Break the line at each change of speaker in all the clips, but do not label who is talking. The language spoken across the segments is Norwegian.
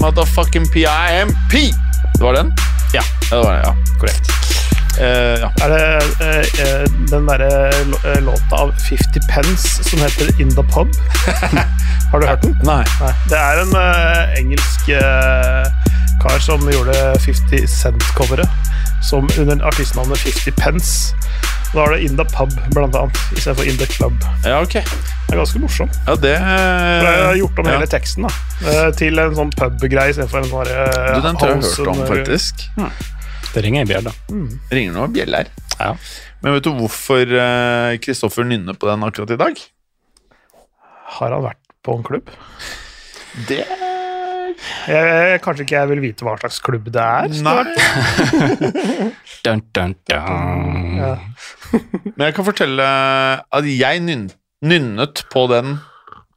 Motherfucking PIMP! Det var den?
Ja.
Ja, det var den, ja. Korrekt. Uh, ja.
Er det eh, den derre låta av 50 Pence som heter In The Pub? Har du hørt den?
Nei.
Nei. Det er en uh, engelsk kar som gjorde 50 Cent-coveret som under artistnavnet 50 Pence. Da er det In The Pub, blant annet, istedenfor In The Club.
Ja, ok.
Det er ganske morsomt.
Ja, det
For jeg har gjort om
ja.
hele teksten da, eh, til en sånn pub-greie istedenfor en sånn uh,
Du, Den tror jeg jeg har hørt om,
faktisk.
faktisk.
Det ringer i bjella.
Ringer noen bjeller.
Ja.
Men vet du hvorfor eh, Kristoffer nynner på den akkurat i dag?
Har han vært på en klubb?
Det
Jeg, jeg, kanskje ikke jeg vil vite hva slags klubb det er.
Nei.
Dun, dun, dun.
Ja.
Men jeg kan fortelle at jeg nynnet på den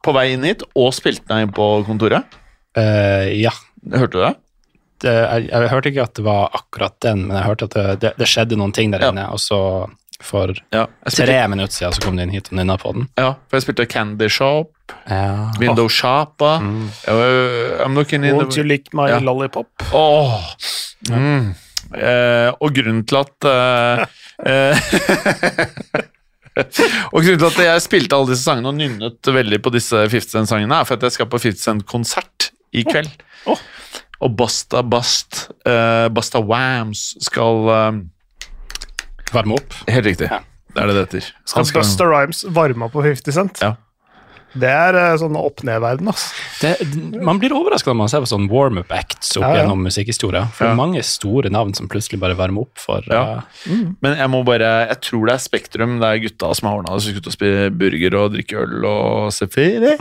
på vei inn hit, og spilte den inn på kontoret.
Uh, ja.
Hørte du det?
Det, jeg, jeg hørte ikke at det var akkurat den, men jeg hørte at det, det, det skjedde noen ting der
Ja.
inne, og så for
Ja. Spilte,
tre minutter siden så kom du inn hit og nynna på den.
ja, for jeg spilte Candy Shop,
Ja.
Window Shoppa uh, I'm
Won't you lick my
Ja.
lollipop?
Oh. Mm. Eh, og grunnen til at eh, eh, Og grunnen til at jeg spilte alle disse sangene og nynnet veldig på disse 50 Cent-sangene, er for at jeg skal på 50 Cent-konsert i kveld.
Åh.
Og Basta Bast, eh, Basta Wams skal eh,
Varme opp.
Helt riktig.
Ja.
Det er det det heter.
Skal
skal-
Busta Rhymes varme opp på 50 Cent?
Ja.
Det er eh, sånn opp-ned-verden, altså.
Det, man blir overraska når man ser på sånn warm-up acts opp
Ja, ja.
gjennom musikkhistoria. For det er mange store navn som plutselig bare varmer opp for
Ja.
eh,
Men jeg må bare Jeg tror det er Spektrum. Det er gutta som har ordna det. Som skal ut og spise burger og drikke øl og se ferie.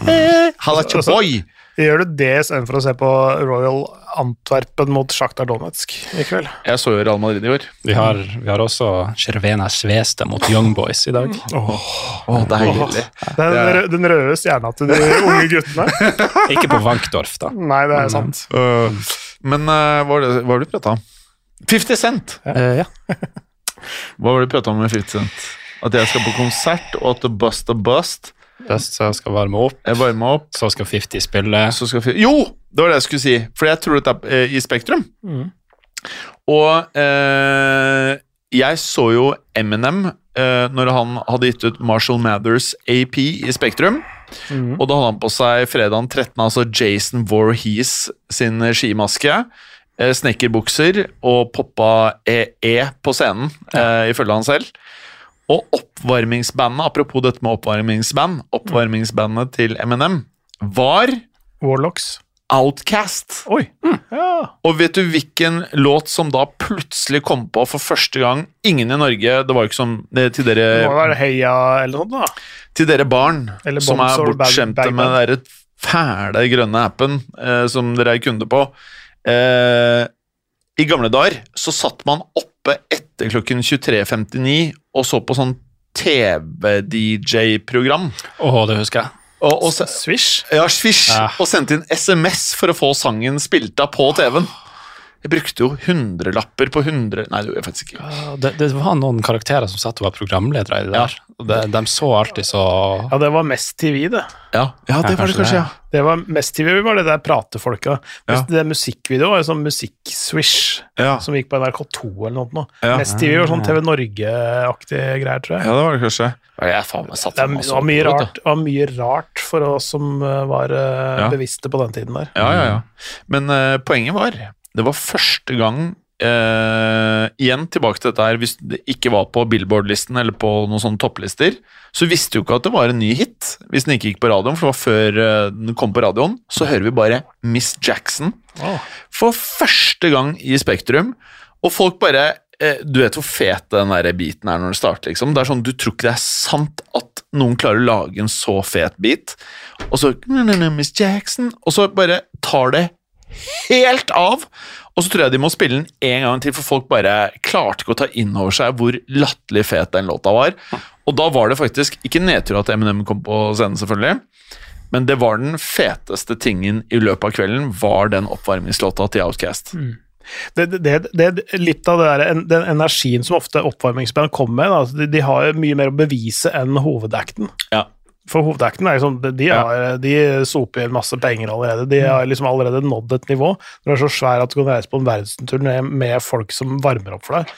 Halla,
Altså-
boy!
Gjør du det istedenfor å se på Royal Antwerpen mot Sjaktar Donetsk i kveld?
Jeg så jo Real Madrid i år.
vi, har, vi har også Cervena Svesta mot Young Boys i dag.
Å, deilig.
Den, er den røde stjerna til de unge guttene?
Ikke på Wankdorf, da.
Nei, det er sant.
Uh, men uh, hva var det hva var det du prata om? 50 Cent!
Uh, ja.
Hva var det du prata om med 50 Cent? At jeg skal på konsert, og at Bust a Bust
Best så skal varme opp,
Varme opp,
så skal 50 spille.
så skal Jo! Det var det jeg skulle si. For jeg tror dette er eh, i Spektrum.
Mm.
Og eh, jeg så jo Eminem eh, når han hadde gitt ut Marshall Mathers AP i Spektrum.
Mm.
Og da hadde han på seg fredagen 13. altså Jason Voorhees sin skimaske. Eh, snekkerbukser og poppa EE på scenen, eh, ifølge han selv. Og oppvarmingsbandet, apropos dette med oppvarmingsband, oppvarmingsbandet til Eminem var
Warlocks.
Outcast.
Oi. Ja.
Og vet du hvilken låt som da plutselig kom på for første gang? Ingen i Norge, det var jo ikke som det, til,
Det må
dere,
være Heia eller noe sånt, da.
til dere barn
Eller
som er bortskjemte
Bag
med den fæle grønne appen eh, som dere er kunde på. Eh, I gamle dager så satt man oppe etter klokken 23.59 og så på sånn TV-DJ-program.
Å, det husker jeg.
Og, og,
Swish.
ja, Swish.
Ja.
og sendte inn SMS for å få sangen spilt av på TV-en. Jeg brukte jo hundrelapper på hundre Nei, det gjorde jeg faktisk ikke.
Ja, Det, det var noen karakterer som satt og var programledere i det der. Og det, de så alltid så
Ja, det var Mest TV, det.
Ja, ja det
Ja,
var det
kanskje det.
ja.
Det var Mest TV var det der pratefolka.
Ja.
Det musikkvideoet musikkvideo var jo sånn musikkswish
Ja,
som gikk på NRK2 eller noe.
Ja.
Mest TV var sånn TV Norge-aktige greier, tror jeg.
ja det var det kanskje. Jeg faen meg satt
Det, det, var mye rart, det var mye rart for oss som eh, var eh,
Ja.
bevisste på den tiden der.
Ja, ja, ja. Men uh, poenget var Det var første gang eh, Igjen tilbake til dette her Hvis det ikke var på Billboard-listen eller på noen sånne topplister, så visste du ikke at det var en ny hit hvis den ikke gikk på radioen, for det var før eh, den kom på radioen. Så hører vi bare Miss Jackson
oh.
for første gang i Spektrum, og folk bare eh, Du vet hvor fet den der beaten er når den starter, liksom. Det er sånn, Du tror ikke det er sant at noen klarer å lage en så fet beat, og så Miss Jackson, og så bare tar det helt av. Og så tror jeg de må spille den en gang til, for folk bare klarte ikke å ta inn over seg hvor latterlig fet den låta var. Og da var det faktisk ikke nedtur at Eminem kom på scenen, selvfølgelig. Men det var den feteste tingen i løpet av kvelden, var den oppvarmingslåta til Outcast.
Det, det, det, det, litt av det der, den energien som ofte oppvarmingsband kommer med, da, altså, de, de har jo mye mer å bevise enn hovedacten.
Ja.
For hovedacten er sånn, de, har, de soper inn masse penger allerede. De har liksom allerede nådd et nivå. Når du er så svær at du kan reise på en verdensturné med folk som varmer opp for deg,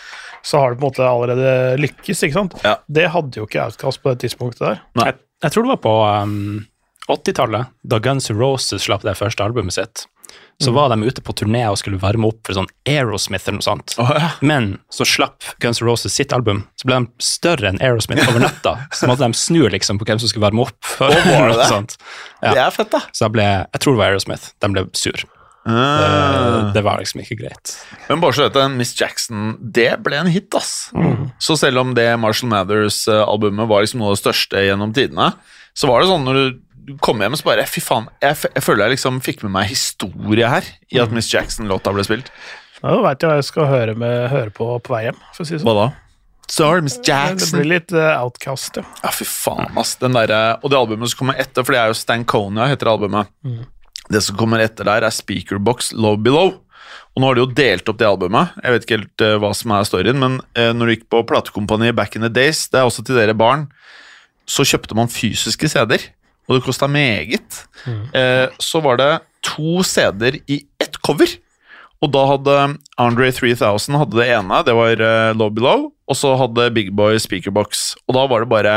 så har du på en måte allerede lykkes, ikke sant?
Ja.
Det hadde jo ikke Outcast på det tidspunktet der.
Nei.
Jeg, jeg tror det var på um, 80-tallet, da Guns N' Roses slapp det første albumet sitt. Så var de ute på turné og skulle varme opp for sånn Aerosmith eller noe sånt.
Oh, ja.
Men så slapp Guns N' Roses sitt album, så ble de større enn Aerosmith over natta. Så måtte de snu liksom på hvem som skulle varme opp.
For, det
Noe
det?
sånt. Ja.
Det er fett, da.
Så da ble, jeg tror det var Aerosmith. De ble sur.
Ah.
Eh, Det var liksom ikke greit.
Men bare så vet du, Miss Jackson, det ble en hit, ass. Så selv om det Marshall Mathers-albumet var liksom noe av det største gjennom tidene, så var det sånn når du kom hjem og så bare Fy faen, jeg, jeg føler jeg liksom fikk med meg historie her i at Miss Jackson-låta ble spilt.
Ja, Da veit jeg hva jeg skal høre, med, høre på på vei hjem, for å si det sånn.
Hva da? Sorry, Miss Jackson.
Det blir litt uh, outcast, ja.
Ja, fy faen, ass. Den der, og det albumet som kommer etter, for det er jo Stankonia heter albumet. Det som kommer etter der, er Speakerbox Low Below. Og nå har de jo delt opp det albumet. Jeg vet ikke helt uh, hva som er storyen, men uh, når du gikk på platekompaniet back in the days, det er også til dere barn, så kjøpte man fysiske CD-er, og det kosta meget. Eh, så var det to CD-er i ett cover. Og da hadde Andre 3000 hadde det ene, det var uh, Low Below, og så hadde Big Boy Speakerbox. Og da var det bare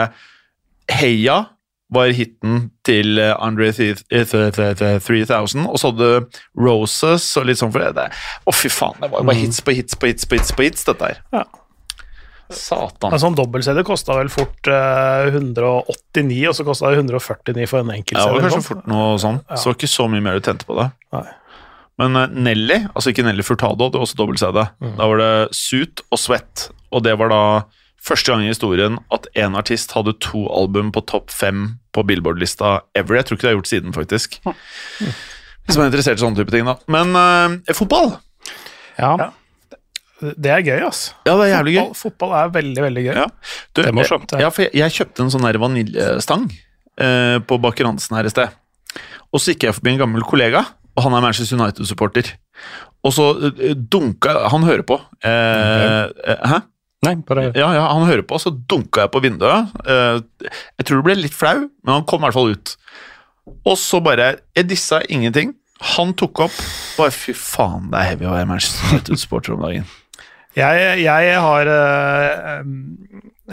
Heia var hiten til eh, Andre 3000, og så hadde du Roses og litt sånn for det. Å, fy faen, det var jo bare hits på hits på hits på hits, på hits dette her.
Ja.
Satan.
En sånn dobbelt-CD kosta vel fort eh, 189, og så kosta det 149 for en enkel
Ja, det var kanskje fort noe sånn. Så det var ikke så mye mer du tente på det.
Nei.
Men eh, Nelly, altså ikke Nelly Furtado, det var også dobbelt-CD. Da var det Suit og Sweat, og det var da første gang i historien at en artist hadde to album på topp fem på Billboard-lista ever. Jeg tror ikke det har gjort siden, faktisk. Hvis man er interessert i sånne type ting, da. Men eh, fotball!
Ja,
Ja. Det er gøy, ass.
Ja, det er jævlig gøy.
Fotball, fotball er veldig, veldig gøy.
Ja. Du,
Det er morsomt.
Ja, for jeg, jeg kjøpte en sånn der vaniljestang eh, på Baker Hansen her i sted. Og så gikk jeg forbi en gammel kollega, og han er Manchester United-supporter. Og så eh, dunka Han hører på. Eh, eh, hæ?
Nei, bare
Ja, ja, han hører på, så dunka jeg på vinduet. Eh, jeg tror det ble litt flau, men han kom i hvert fall ut. Og så bare Jeg dissa ingenting. Han tok opp Bare fy faen, det er heavy å være Manchester United-supporter om dagen.
Jeg, jeg har eh,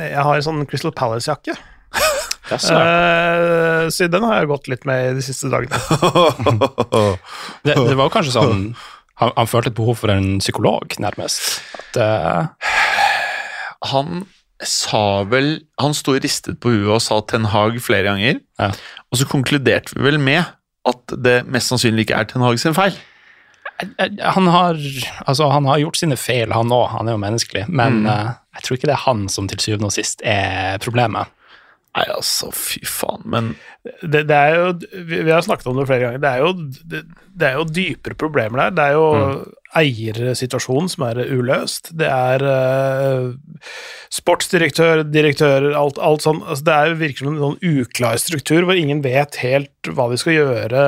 Jeg har en sånn Crystal Palace-jakke. Eh, så den har jeg gått litt med i de siste dagene.
Det, det var kanskje sånn han, han følte et behov for en psykolog, nærmest. At, eh,
han sa vel Han sto ristet på huet og sa Ten Hag flere ganger.
Ja.
Og så konkluderte vi vel med at det mest sannsynlig ikke er Ten Hag sin feil.
Han, har, altså, han har gjort sine feil, han òg. Han er jo menneskelig. Men
Mm.
uh, jeg tror ikke det er han som til syvende og sist er problemet.
Nei, altså, fy faen. Men
det, det er jo, vi, har snakket om det flere ganger. Det er jo, det, det er jo dypere problemer der. Det er jo eiersituasjonen som er uløst. Det er uh, sportsdirektør, direktører, alt, alt sånn. Altså, det er jo virker som en sånn uklar struktur hvor ingen vet helt hva de skal gjøre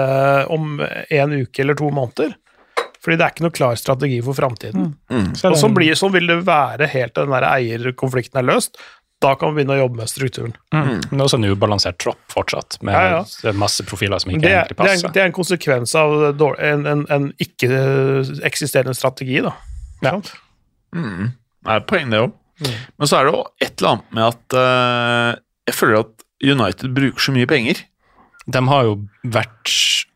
om en uke eller to måneder. Fordi det er ikke noe klar strategi for framtiden. Og sånn, blir, sånn vil det være helt til den der eierkonflikten er løst. Da kan vi begynne å jobbe med strukturen.
Men det er også en ubalansert tropp fortsatt, med
Ja, ja.
masse profiler som ikke
Det,
egentlig passer.
det, er, det er en konsekvens av en, en, en ikke-eksisterende strategi, da.
Ja.
Sant?
det er poeng, det òg. Men så er det jo et eller annet med at uh, jeg føler at United bruker så mye penger.
De har jo vært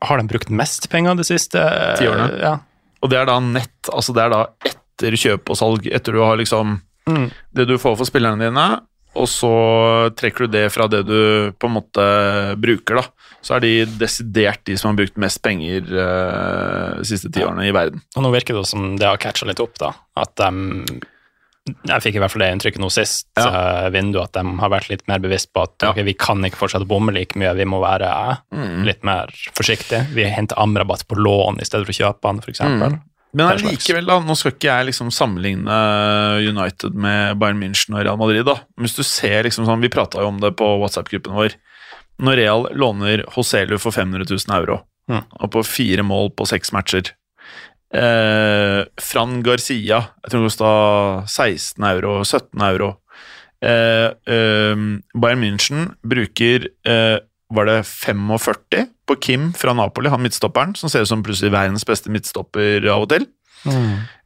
Har de brukt mest penger de siste
Ti årene.
Ja.
Og det er da nett, altså det er da etter kjøp og salg, etter du har liksom
Mm.
det du får for spillerne dine, og så trekker du det fra det du på en måte bruker, da. Så er de desidert de som har brukt mest penger uh, de siste ti årene i verden.
Og nå virker det som det har catcha litt opp, da. At de Jeg fikk i hvert fall det inntrykket nå sist
Ja.
eh, vindu, at de har vært litt mer bevisst på at
Ja.
ok, vi kan ikke fortsette å bomme like mye, vi må være
Mm.
litt mer forsiktige. Vi henter Amrabat på lån i stedet for å kjøpe han, f.eks.
Mm. Men allikevel, da, nå skal ikke jeg liksom sammenligne United med Bayern München og Real Madrid, da. Hvis du ser liksom sånn, Vi prata jo om det på WhatsApp-gruppen vår. Når Real låner Hoselu for 500 000 euro,
Mm.
og på fire mål på seks matcher eh, Fran Garcia, jeg tror det kosta 16 euro, 17 euro. Eh, eh, Bayern München bruker eh, var det 45 på Kim fra Napoli, han midtstopperen, som ser ut som plutselig verdens beste midtstopper av og til.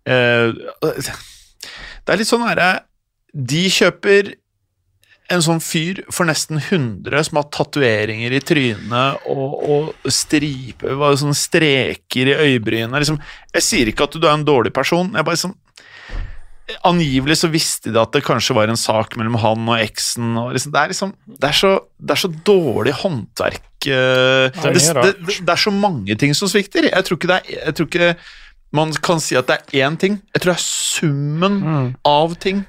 Eh, det er litt sånn herre De kjøper en sånn fyr for nesten 100 som har tatoveringer i trynet og, og striper, hva- sånne streker i øyebrynene. Liksom, jeg sier ikke at du er en dårlig person. jeg bare liksom Angivelig så visste de at det kanskje var en sak mellom han og eksen. Og liksom, det, er liksom, det, er så, det er så dårlig håndverk. eh,
det,
det, er så mange ting som svikter. Jeg tror ikke, det er, jeg tror ikke man kan si at det er én ting. Jeg tror det er summen av ting.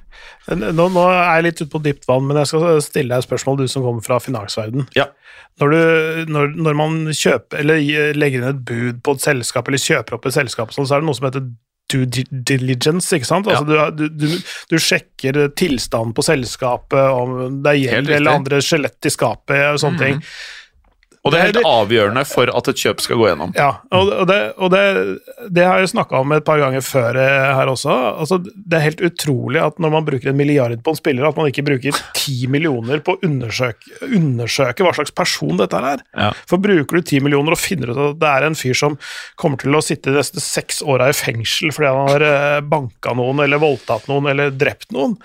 Nå, nå er jeg litt ute på dypt vann, men jeg skal stille deg et spørsmål, du som kommer fra finansverden.
Ja.
Når, du, når, når man kjøper, eller legger inn et bud på et selskap, eller kjøper opp et selskap, sånn, så er det noe som heter due diligence, ikke sant? Altså, du, du, du, du sjekker tilstanden på selskapet, om det er gjeld eller andre skjelett i skapet, og sånne ting.
Og det er helt avgjørende for at et kjøp skal gå gjennom.
Ja, og, det, og det, det har jeg snakka om et par ganger før eh, her også. Altså, det er helt utrolig at når man bruker en milliard på en spiller, at man ikke bruker ti millioner på å undersøke, undersøke hva slags person dette er.
Ja.
For bruker du ti millioner og finner ut at det er en fyr som kommer til å sitte de neste seks åra i fengsel fordi han har eh, banka noen eller voldtatt noen eller drept noen,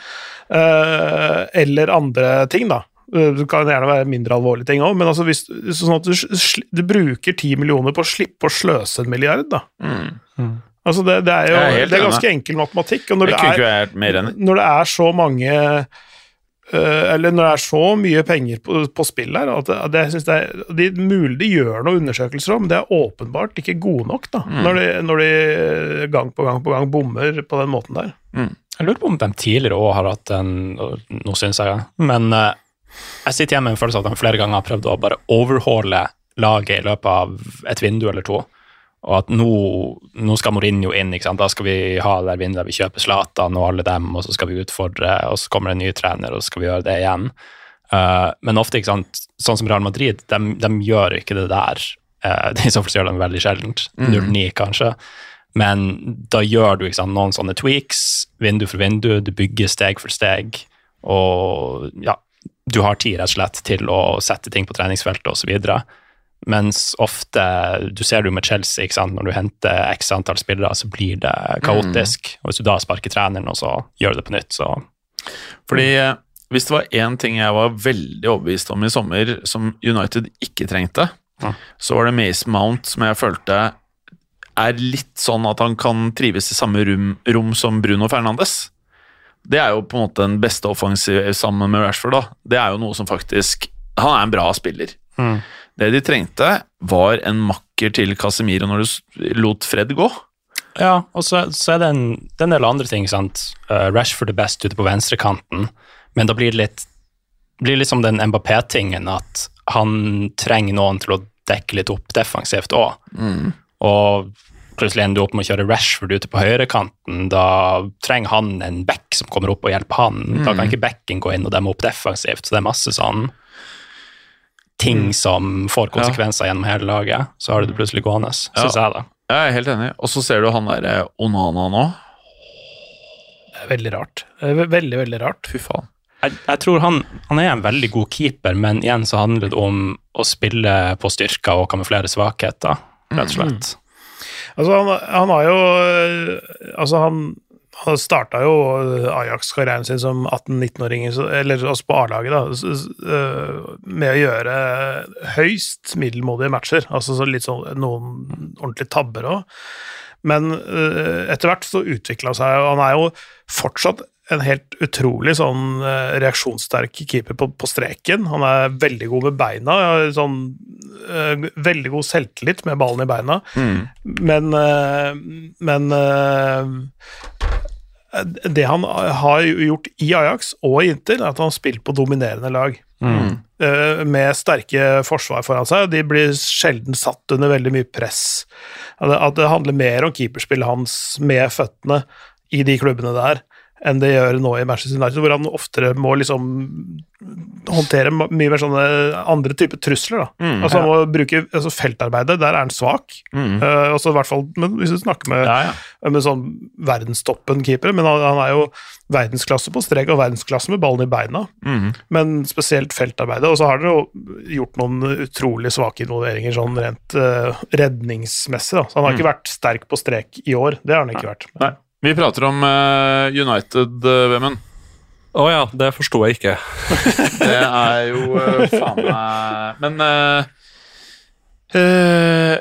eh, eller andre ting, da. Eh, Det kan gjerne være mindre alvorlige ting òg, men altså hvis, sånn at du, du bruker ti millioner på å slippe å sløse en milliard, da.
Mm.
Altså det, det er jo
er
det er ganske enkel matematikk. Og når det, er, når det er så mange øh, Eller når det er så mye penger på, på spill her at det, det, jeg synes det er de, Mulig de gjør noen undersøkelser om, men det er åpenbart ikke gode nok, da.
Mm.
Når, de, når de gang på gang på gang bommer på den måten der.
Jeg lurer på om de tidligere òg har hatt en Nå syns jeg det, men eh, jeg sitter hjemme med en følelse av at de flere ganger har prøvd å bare overhale laget i løpet av et vindu eller to. Og at nå, nå skal Mourinho inn, da skal vi ha det der vinduet vi kjøper Zlatan og alle dem, og så skal vi utfordre, og så kommer det en ny trener, og så skal vi gjøre det igjen. Uh, men ofte, sånn som Real Madrid, de, de gjør ikke det der. Uh, I så fall gjør de veldig sjeldent. 0-9, kanskje. Men da gjør du sant, noen sånne tweaks, vindu for vindu, du bygger steg for steg, og ja, du har tid rett og slett til å sette ting på treningsfeltet osv. Mens ofte, du ser det jo med Chelsea, ikke sant? når du henter x antall spillere, så blir det kaotisk. Og hvis du da sparker treneren, og så gjør du det på nytt, så
Fordi eh, hvis det var én ting jeg var veldig overbevist om i sommer, som United ikke trengte,
Ja.
så var det Mace Mount, som jeg følte er litt sånn at han kan trives i samme rom, rom som Bruno Fernandes. Det er jo på en måte den beste offensiv sammen med Rashford. da. Det er jo noe som faktisk Han er en bra spiller.
Mm.
Det de trengte, var en makker til Casemiro når du lot Fred gå.
Ja, og så, så er det en, det er en del andre ting, sant. Uh, Rashford er best ute på venstrekanten, men da blir det litt blir liksom den Mbappé-tingen at han trenger noen til å dekke litt opp defensivt òg. Og plutselig ender du opp med å kjøre Rashford ute på høyrekanten. Da trenger han en back som kommer opp og hjelper han. Da kan ikke backen gå inn og demme opp defensivt. Så det er masse sånn ting som får konsekvenser gjennom hele laget. Så har du det plutselig gående, syns jeg, da.
Jeg er helt enig. Og så ser du han derre Onana nå.
Det er veldig rart. Veldig, veldig rart.
Fy faen.
jeg, jeg tror han, han er en veldig god keeper, men igjen så handler det om å spille på styrker og kamuflere svakheter, rett og slett.
Altså, han, han har jo øh, Altså, han Han starta jo Ajax-karrieren sin som 18-19-åring, eller også på A-laget, da, øh, med å gjøre høyst middelmådige matcher. Altså så litt sånn noen ordentlige tabber òg. Men etter hvert så utvikla seg, og han er jo fortsatt en helt utrolig sånn øh, reaksjonssterk keeper på, på streken. Han er veldig god med beina. Sånn, øh, veldig god selvtillit med ballen i beina. Men, øh, men øh, det han har gjort i Ajax og i Inter, er at han har spilt på dominerende lag. Eh, Med sterke forsvar foran seg, og de blir sjelden satt under veldig mye press. At det, at det handler mer om keeperspillet hans med føttene i de klubbene der, enn det gjør nå i Manchester United, hvor han oftere må liksom håndtere mye mer sånne andre typer trusler. Da. altså Han må bruke altså feltarbeidet, der er han svak. Også i hvert fall men hvis du snakker med
Ja, ja.
med sånn verdenstoppen-keepere, men han, han er jo verdensklasse på strek og verdensklasse med ballen i beina. Men spesielt feltarbeidet. Og så har dere jo gjort noen utrolig svake involveringer sånn rent uh, redningsmessig. Da. Så han har ikke vært sterk på strek i år. Det har han ikke vært.
Nei. Vi prater om eh, United, uh, Vemund.
Å ja, det forsto jeg ikke.
Det er jo uh, faen meg Men uh, uh,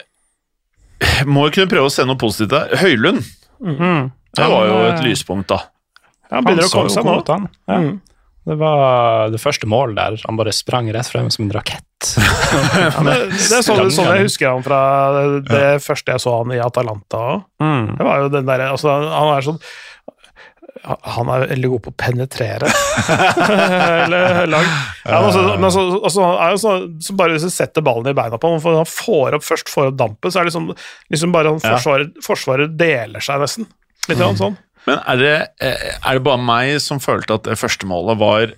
Må jo kunne prøve å se noe positivt der. Høylund. Det var jo et lyspunkt, da.
Han begynner å
så
komme seg nå.
han. Ja.
Mm.
Det var det første målet der. Han bare sprang rett frem som en rakett.
Ja, det, det er sånn, sånn jeg husker han fra det første jeg så han i Atalanta òg.
Mm.
Det var jo den derre altså, Han er sånn han er veldig god på å penetrere Eller lag. Ja, men også, men også, også, han er jo sånn så bare hvis du setter ballen i beina på ham, han får opp, først får opp dampen, så er det liksom, liksom bare han forsvaret, forsvaret deler seg nesten. Litt mm. sånn.
Men er det, eh, er det bare meg som følte at det første målet var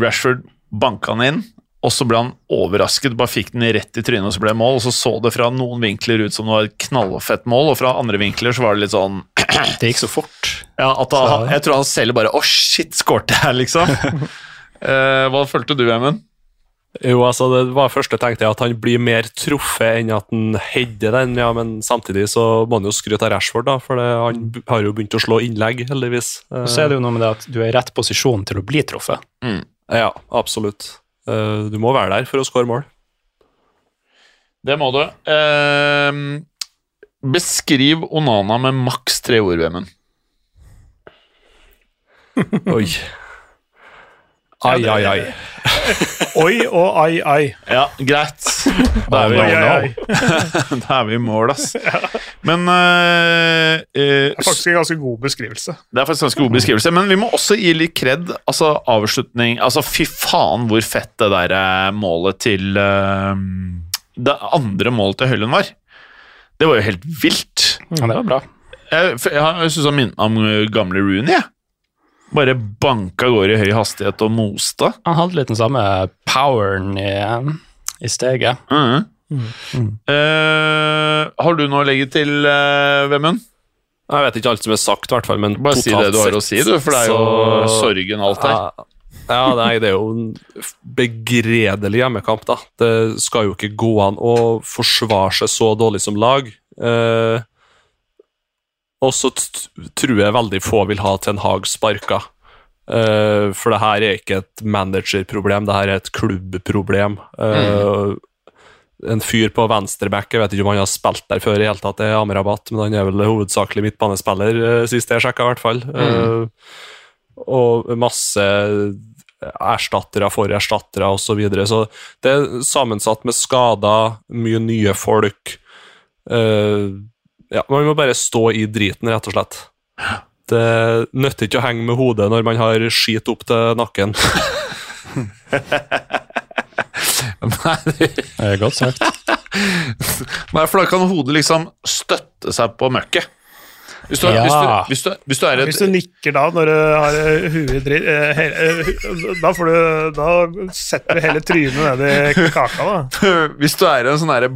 Rashford banka han inn, og så ble han overrasket, bare fikk den rett i trynet, og så ble det mål, og så så det fra noen vinkler ut som det var et knallfett mål, og fra andre vinkler så var det litt sånn
Det gikk så fort.
Ja, at han, jeg tror han selv bare Å, shit, skårte jeg, liksom. Eh, hva følte du, Emund?
Jo, altså, det var første tenkte jeg at han blir mer truffet enn at han header den, ja, men samtidig så må han jo skryte av Rashford, da, for det, han har jo begynt å slå innlegg, heldigvis. Eh,
Så er det jo noe med det at du er i rett posisjon til å bli truffet.
Ja, absolutt. Eh, Du må være der for å skåre mål.
Det må du. Eh, beskriv Onana med maks tre ord, Vemund.
Oi. Ai, ai, ai.
Oi og ai, ai.
Ja, greit. Da er vi,
i mål,
da er vi i mål, ass. Men uh, uh,
Det er faktisk en ganske god beskrivelse.
Det er faktisk en ganske god beskrivelse, men vi må også gi litt kred. Altså, avslutning Altså, fy faen hvor fett det der eh, målet til uh, Det andre målet til Høylund var. Det var jo helt vilt.
Ja, det var bra.
Jeg, jeg, jeg syns han minnet meg om gamle Rooney. jeg. Bare banka av gårde i høy hastighet og moste.
Han hadde litt den samme poweren i, i steget.
Mhm. Eh, har du noe å legge til, uh, Vemund?
Jeg vet ikke alt som er sagt, i hvert fall, men
Bare si det du har å si, du, for det er jo
så-
sorgen alt her.
Ja, ja, nei, det er jo en begredelig hjemmekamp, da. Det skal jo ikke gå an å forsvare seg så dårlig som lag. Eh, og så tror jeg veldig få vil ha Ten Hag sparka. Uh, for det her er ikke et managerproblem, det her er et klubbproblem. Eh, En fyr på venstreback, jeg vet ikke om han har spilt der før i hele tatt, det er Amrabat, men han er vel hovedsakelig midtbanespiller, uh, sist jeg sjekka, i hvert fall. Eh, og masse erstattere for erstattere osv. Så, videre. så det er sammensatt med skader, mye nye folk. Eh, ja, man må bare stå i driten, rett og slett. Det nytter ikke å henge med hodet når man har skit opp til nakken.
Nei, det-
er godt sagt.
Nei, for da kan hodet liksom støtte seg på møkket. Hvis du,
Ja.
hvis, du, hvis, du, hvis du er
Hvis du nikker da, når du har eh, huet i dritt eh, eh, Da får du Da setter du hele trynet ned i kaka, da.
Hvis du er en sånn derre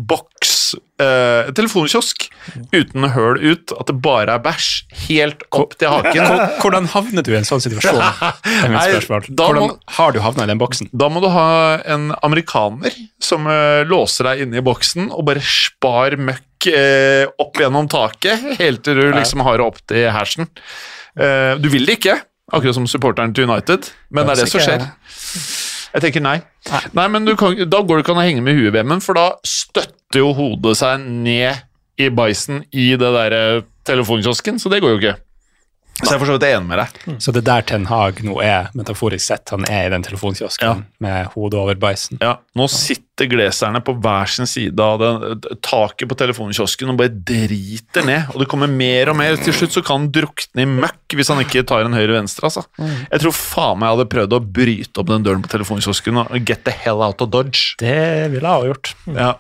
eh, telefonkiosk, uten høl ut, at det bare er bæsj, helt opp til haken
Hvordan havnet du i en sånn situasjon?
Nei, Hvordan må-
har du havna i den boksen?
Da må du ha en amerikaner som uh, låser deg inne i boksen og bare spar møkk eh, opp gjennom taket, helt til du liksom har det opp til hersen. Du vil det ikke, akkurat som supporteren til United, men det er det som skjer. Jeg tenker nei. Nei, men du kan, Da går det ikke an å henge med huet, Vemund, for da støtter jo hodet seg ned i bæsjen i det der eh, telefonkiosken, så det går jo ikke. Så jeg er for så vidt enig med deg.
Så det er der Ten Hag nå er, metaforisk sett. Han er i den telefonkiosken med hodet over beisen.
Ja, Nå sitter gleserne på hver sin side av det, taket på telefonkiosken og bare driter ned. Og det kommer mer og mer. Til slutt så kan han drukne i møkk hvis han ikke tar en høyre-venstre. altså. Jeg tror faen meg jeg hadde prøvd å bryte opp den døren på telefonkiosken og get the hell out of dodge.
Det ville jeg ha gjort.
Ja.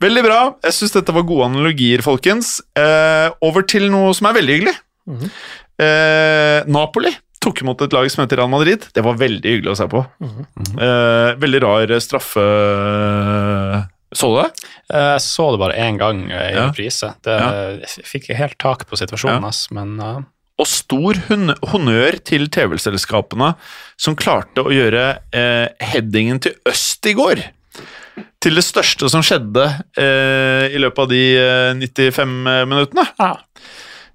Veldig bra. Jeg syns dette var gode analogier, folkens. Eh, over til noe som er veldig hyggelig. Eh, Napoli tok imot et lag som heter Real Madrid. Det var veldig hyggelig å se på. Eh, veldig rar straffe Så du det?
Eh, Jeg så det bare én gang eh, i
Ja.
reprise. Det, ja. fikk jeg helt tak på situasjonen hans, men uh...
Og stor honnør til TV-selskapene som klarte å gjøre eh, headingen til øst i går. Til det største som skjedde eh, i løpet av de eh, 95 minuttene.
ja.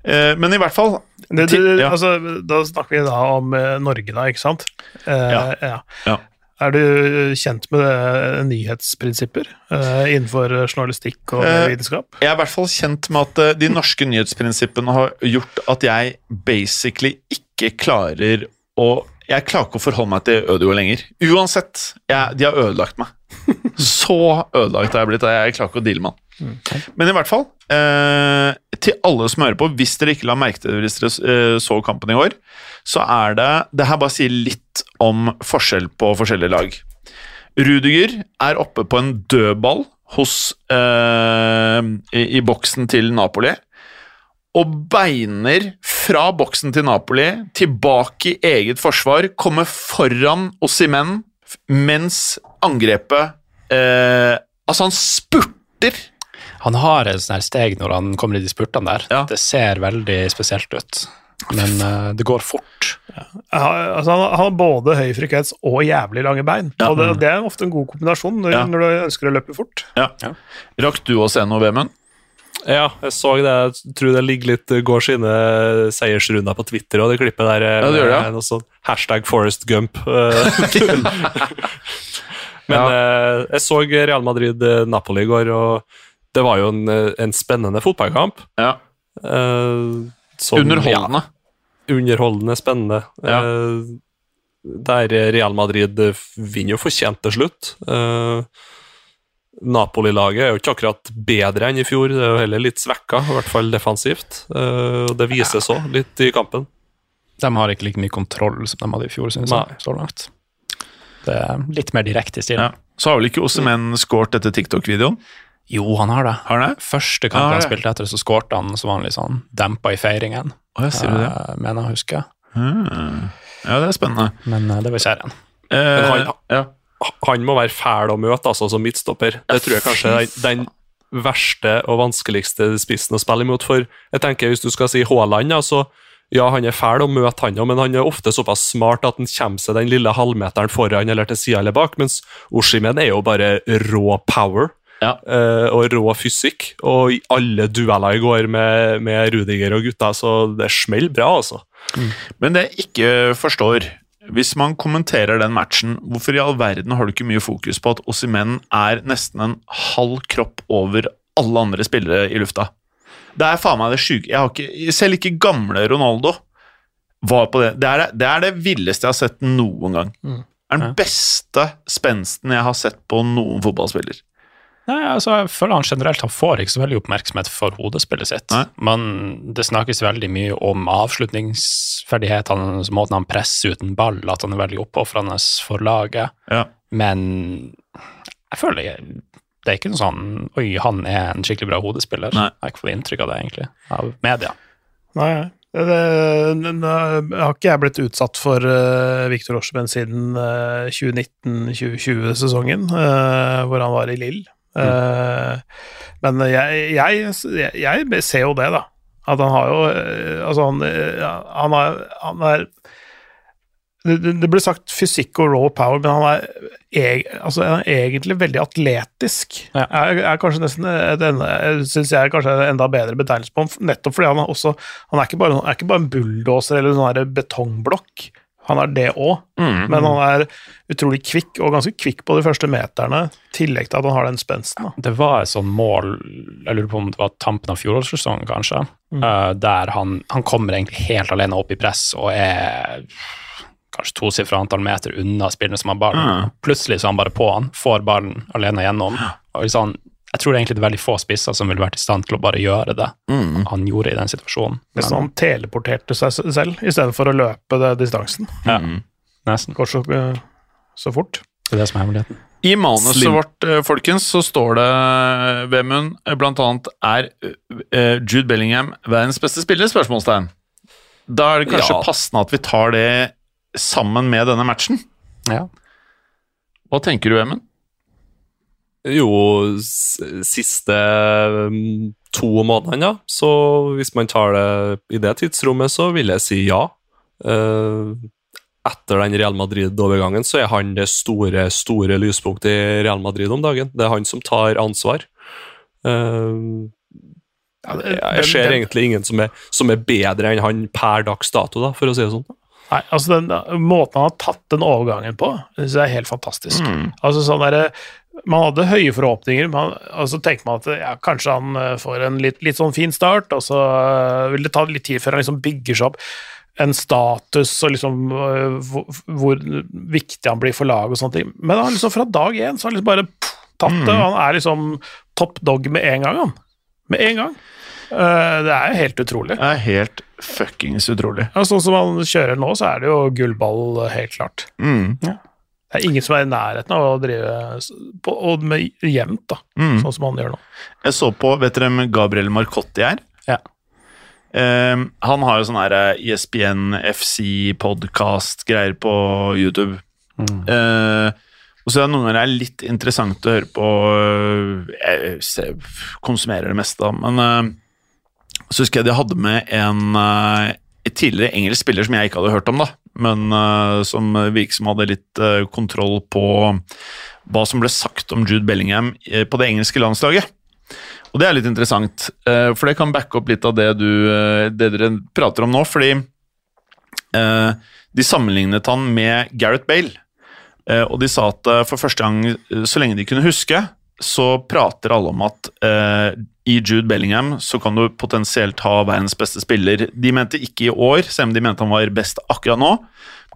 Eh, men i hvert fall
Det, det,
det,
altså, da snakker vi da om eh, Norge, da, ikke sant? Eh,
Ja.
ja. Er du kjent med eh, nyhetsprinsipper eh, innenfor journalistikk og
Eh,
vitenskap?
Jeg er i hvert fall kjent med at eh, de norske nyhetsprinsippene har gjort at jeg basically ikke klarer å Jeg klarer ikke å forholde meg til Ødegaard lenger. Uansett. Jeg, de har ødelagt meg. Så ødelagt har jeg blitt. Jeg klarer ikke å deale med han. Men i hvert fall, eh, til alle som hører på, hvis dere ikke la merke til det hvis dere eh, så kampen i år, så er det Det her bare sier litt om forskjell på forskjellige lag. Rudiger er oppe på en dødball hos eh, i, i boksen til Napoli. Og beiner fra boksen til Napoli tilbake i eget forsvar, kommer foran Ossimen mens angrepet eh, Altså, han spurter!
Han har et sånt her steg når han kommer i de spurtene der.
Ja.
Det ser veldig spesielt ut. Men uh, det går fort.
Ja, altså, han, har både høy frekvens og jævlig lange bein.
Ja.
Og det, det er ofte en god kombinasjon når,
Ja.
når du ønsker å løpe fort.
Ja. Rakk du å se noe, Vemund?
Ja, jeg så det. Jeg tror det ligger litt går sine seiersrunder på Twitter og det klippet der. eh,
Ja, det gjør det, ja.
Noe sånn hashtag Forest Gump. eh. Men ja. jeg så Real Madrid-Napoli i går, og det var jo en, eh, en spennende fotballkamp.
Ja.
Uh, som-
Underholdende.
Ja, underholdende, spennende.
Ja.
Uh, der Real Madrid vinner jo fortjent til slutt. Uh, Napoli-laget er jo ikke akkurat bedre enn i fjor, det er jo heller litt svekka, i hvert fall defensivt. Eh, og det vises òg litt i kampen.
De har ikke like mye kontroll som de hadde i fjor, synes jeg, så langt. Det er litt mer direkte i
Ja. Så har vel ikke Osemen scoret etter TikTok-videoen?
Jo, han har det.
Har han det?
Første
Ja,
kampen han
det.
spilte etter, så skårte han, så var han litt sånn dempa i feiringen.
Å, jeg sier det?
Eh, mener jeg å huske.
Hmm. Ja, det er spennende.
Men eh, det var serien.
Eh,
han-
ja.
Han må være fæl å møte, altså, som midtstopper. Det tror jeg kanskje er den verste og vanskeligste spissen å spille imot. For jeg tenker, hvis du skal si Haaland, altså, ja, han er fæl å møte, han òg, men han er ofte såpass smart at han kommer seg den lille halvmeteren foran eller til sida eller bak, mens Oshimen er jo bare rå power.
Ja.
eh, og rå fysikk, og i alle dueller i går med, med Rudiger og gutta, så det smeller bra, altså.
Men det jeg ikke forstår Hvis man kommenterer den matchen, hvorfor i all verden har du ikke mye fokus på at Ossimen er nesten en halv kropp over alle andre spillere i lufta? Det er faen meg det sjuke Selv ikke gamle Ronaldo var på det. Det er det, det er det villeste jeg har sett noen gang. Det er den beste spensten jeg har sett på noen fotballspiller.
Nei, altså, jeg føler han generelt han får ikke så veldig oppmerksomhet for hodespillet sitt.
Nei.
Men det snakkes veldig mye om avslutningsferdighetene, måten han presser uten ball, at han er veldig oppofrende for laget.
Ja.
Men jeg føler det er ikke noe sånn Oi, han er en skikkelig bra hodespiller.
Nei.
Jeg har ikke fått inntrykk av det, egentlig, av media.
Nei. Det, det, det, har ikke jeg blitt utsatt for uh, Viktor Orsmen siden uh, 2019-2020-sesongen, hvor han var i Lill. Eh, men jeg, jeg, jeg, ser jo det, da. At han har jo eh, Altså, han, eh, han, er, han er det, det- det sagt fysikk og raw power, men han er, eg, altså, han er egentlig veldig atletisk.
Ja.
Er, er kanskje nesten et synes jeg er kanskje en enda bedre betegnelse på ham, nettopp fordi han er også Han er ikke bare, han er ikke bare en bulldoser eller en sånn betongblokk. Han er det òg,
Mm.
men han er utrolig kvikk, og ganske kvikk på de første meterne, i tillegg til at han har den spensten. Da.
Det var et sånt mål, jeg lurer på om det var tampen av fjorårssesongen, kanskje, eh, der han, han kommer egentlig helt alene opp i press og er kanskje tosifra antall meter unna spillerne som har ballen.
Mm.
Plutselig så er han bare på han, får ballen alene gjennom. Og liksom, jeg tror det er egentlig det er veldig få spisser som ville vært i stand til å bare gjøre det
Mm.
han gjorde i den situasjonen.
Nesten han teleporterte seg selv, istedenfor å løpe det distansen.
Ja, nesten.
Går så, eh, så fort.
Det er det som er hemmeligheten.
I manuset
Slim.
vårt, eh, folkens, så står det, Vemund, eh, blant annet er Jude Bellingham verdens beste spiller? spørsmålstegn. Da er det kanskje
Ja.
passende at vi tar det sammen med denne matchen.
Ja.
Hva tenker du, Vemund?
Jo, siste mm, to månedene, ja. Så hvis man tar det i det tidsrommet, så vil jeg si ja. Eh, etter den Real Madrid-overgangen så er han det store, store lyspunktet i Real Madrid om dagen. Det er han som tar ansvar. Eh, jeg, ser egentlig ingen som er, som er bedre enn han per dags dato, da, for å si det sånn.
Nei, altså den måten han har tatt den overgangen på, synes jeg er helt fantastisk. Altså sånn der, Man hadde høye forhåpninger, man, og så tenker man at ja, kanskje han eh, får en litt, litt sånn fin start, og så eh, vil det ta litt tid før han liksom bygger seg opp en status og liksom eh, hvor, hvor viktig han blir for laget og sånne ting. Men han liksom fra dag én så har han liksom bare pff, tatt det, og han er liksom top dog med en gang, han. Med en gang. Det er jo helt utrolig.
Det er helt fuckings utrolig.
Ja, sånn som han kjører nå, så er det jo gullball helt klart.
Mm.
Det er ingen som er i nærheten av å drive på, og med jevnt, da,
Mm.
sånn som han gjør nå.
Jeg så på, vet dere hvem Gabriel Marcotti er?
Ja.
Um, han har jo sånn her eh, ESPN FC-podkast-greier på YouTube. Eh, og så er det noen ganger det er litt interessant å høre på øh, Jeg konsumerer det meste, da, men uh, så husker jeg de hadde med en et tidligere engelsk spiller som jeg ikke hadde hørt om, da, men uh, som virket som hadde litt uh, kontroll på hva som ble sagt om Jude Bellingham øh, på det engelske landslaget. Og det er litt interessant, uh, for det kan backe opp litt av det, du, det dere prater om nå, fordi de sammenlignet han med Gareth Bale. Eh, og de sa at eh, for første gang, eh, så lenge de kunne huske, så prater alle om at eh, i Jude Bellingham så kan du potensielt ha verdens beste spiller. De mente ikke i år, selv om de mente han var best akkurat nå.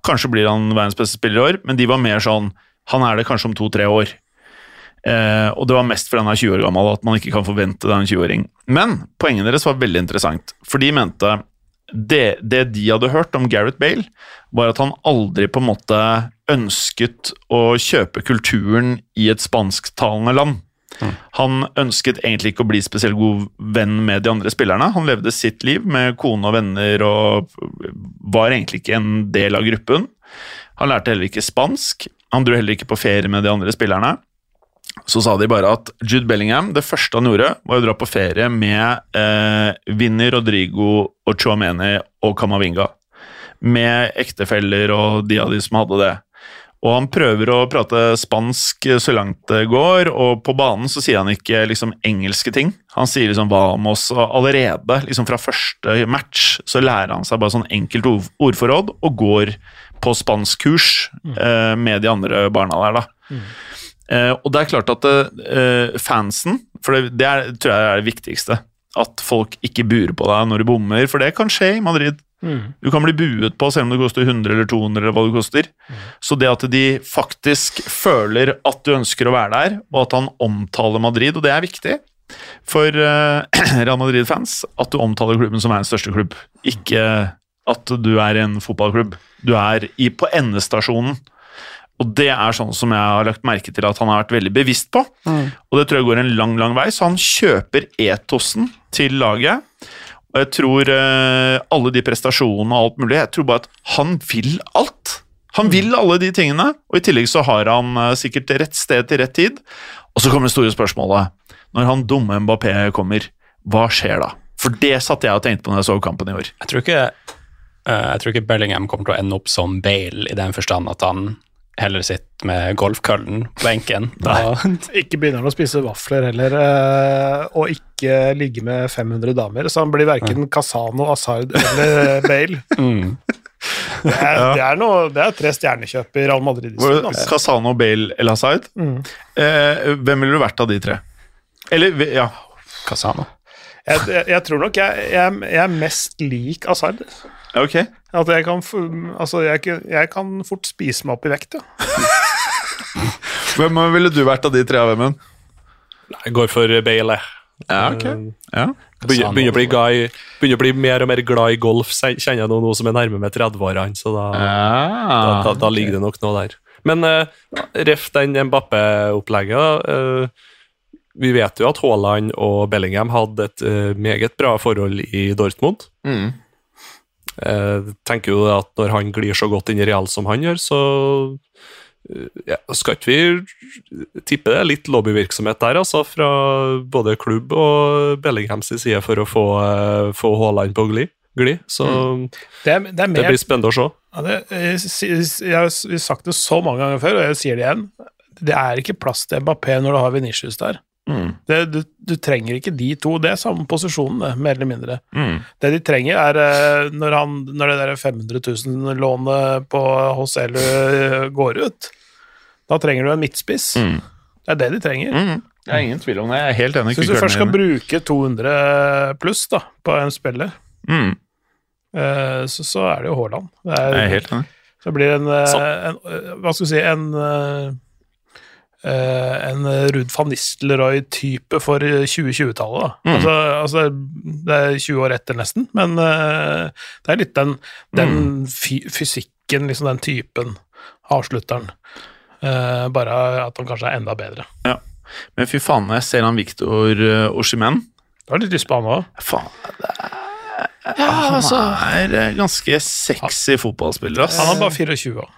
Kanskje blir han verdens beste spiller i år, men de var mer sånn Han er det kanskje om to-tre år. Eh, og det var mest fordi han er 20 år gammel, at man ikke kan forvente det er en 20-åring. Men poenget deres var veldig interessant, for de mente det, det de hadde hørt om Gareth Bale, var at han aldri på en måte ønsket å kjøpe kulturen i et spansktalende land. Han ønsket egentlig ikke å bli spesielt god venn med de andre spillerne. Han levde sitt liv med kone og venner og var egentlig ikke en del av gruppen. Han lærte heller ikke spansk. Han dro heller ikke på ferie med de andre spillerne. Så sa de bare at Jude Bellingham, det første han gjorde, var å dra på ferie med eh, Vinny, Rodrigo og Chouameni og Camavinga. Med ektefeller og de av de som hadde det. Og han prøver å prate spansk så langt det går, og på banen så sier han ikke liksom engelske ting. Han sier liksom vamos, og allerede liksom fra første match så lærer han seg bare sånn enkelt ordforråd og går på spanskkurs eh, med de andre barna der, da. Eh, og det er klart at eh, fansen, for det, det er, tror jeg er det viktigste, at folk ikke burer på deg når du bommer, for det kan skje i Madrid. Du kan bli buet på selv om det koster 100 eller 200 eller hva det koster. Så det at de faktisk føler at du ønsker å være der, og at han omtaler Madrid, og det er viktig for uh, Real Madrid-fans, at du omtaler klubben som verdens største klubb, ikke at du er en fotballklubb. Du er i, på endestasjonen. Og det er sånn som jeg har lagt merke til at han har vært veldig bevisst på. Og det tror jeg går en lang, lang vei, så han kjøper etosen til laget. Og jeg tror uh, alle de prestasjonene og alt mulig, jeg tror bare at han vil alt. Han vil alle de tingene, og i tillegg så har han uh, sikkert rett sted til rett tid. Og så kommer det store spørsmålet. Når han dumme Mbappé kommer, hva skjer da? For det satt jeg og tenkte på når jeg så kampen i år.
Jeg tror ikke uh, jeg tror ikke Bellingham kommer til å ende opp som Bale i den forstand at han heller sitter med golfkøllen på benken. Da,
Ikke begynner han å spise vafler heller, eh, og ikke ligge med 500 damer. Så han blir verken Casano, Asard eller Bale.
mm.
Det er, det er, noe, det er tre stjernekjøp i Real Madrid. Altså.
Casano, Bale eller Hazard?
Mm.
Eh, hvem ville du vært av de tre? Eller, ja
Casano.
Jeg, jeg, jeg tror nok jeg, jeg, jeg er mest lik Asard.
Ok.
At jeg kan, altså jeg, kan- jeg kan fort spise meg opp i vekt, ja.
Hvem ville du vært av de tre, Vemund?
Jeg går for Bale.
Ja, ok. Ja.
Begynner, begynner, å bli guy, begynner å bli mer og mer glad i golf, kjenner jeg nå, som er nærme med 30-årene. Så da, da,
Ah,
da, da ligger det nok noe der. Men uh, ref den Mbappe-opplegget. Uh, vi vet jo at Haaland og Bellingham hadde et uh, meget bra forhold i Dortmund.
Mm.
Jeg tenker jo at når han glir så godt inn i Real som han gjør, så eh, ja, skal ikke vi tippe det er litt lobbyvirksomhet der, altså, fra både klubb og Bellinghams side for å få, eh, få Haaland på glid. Gli. Så
Det er, det er
det blir spennende å se.
Ja, det, jeg, jeg har sagt det så mange ganger før, og jeg sier det igjen. Det er ikke plass til Mbappé når du har Venitius der.
Mm.
Det, du, du trenger ikke de to. Det er samme posisjonen, mer eller mindre.
Mm.
Det de trenger, er eh, når, han, når det der 500 000-lånet på Hoselu går ut. Da trenger du en midtspiss.
Mm.
Det er det de trenger.
Mm. Det er ingen tvil om det. Jeg er helt enig.
Hvis du først skal bruke 200 pluss da, på en spiller,
mm.
eh, så, så er det jo Haaland. Det er,
Jeg er helt enig.
Så blir det en, eh, en eh, Hva skal vi si En, eh, eh, en Ruud van Nistelrooy-type for 2020-tallet.
Mm.
Altså, altså, det er 20 år etter, nesten, men eh, det er litt den, den
Mm.
fy fysikken, liksom den typen, avslutteren. Eh, bare at han kanskje er enda bedre.
Men fy faen, jeg ser han Victor uh, Oshimen
Du har litt lyst på han òg.
Faen, det er, han er eh, ganske sexy fotballspiller, ass.
Han er bare 24 år.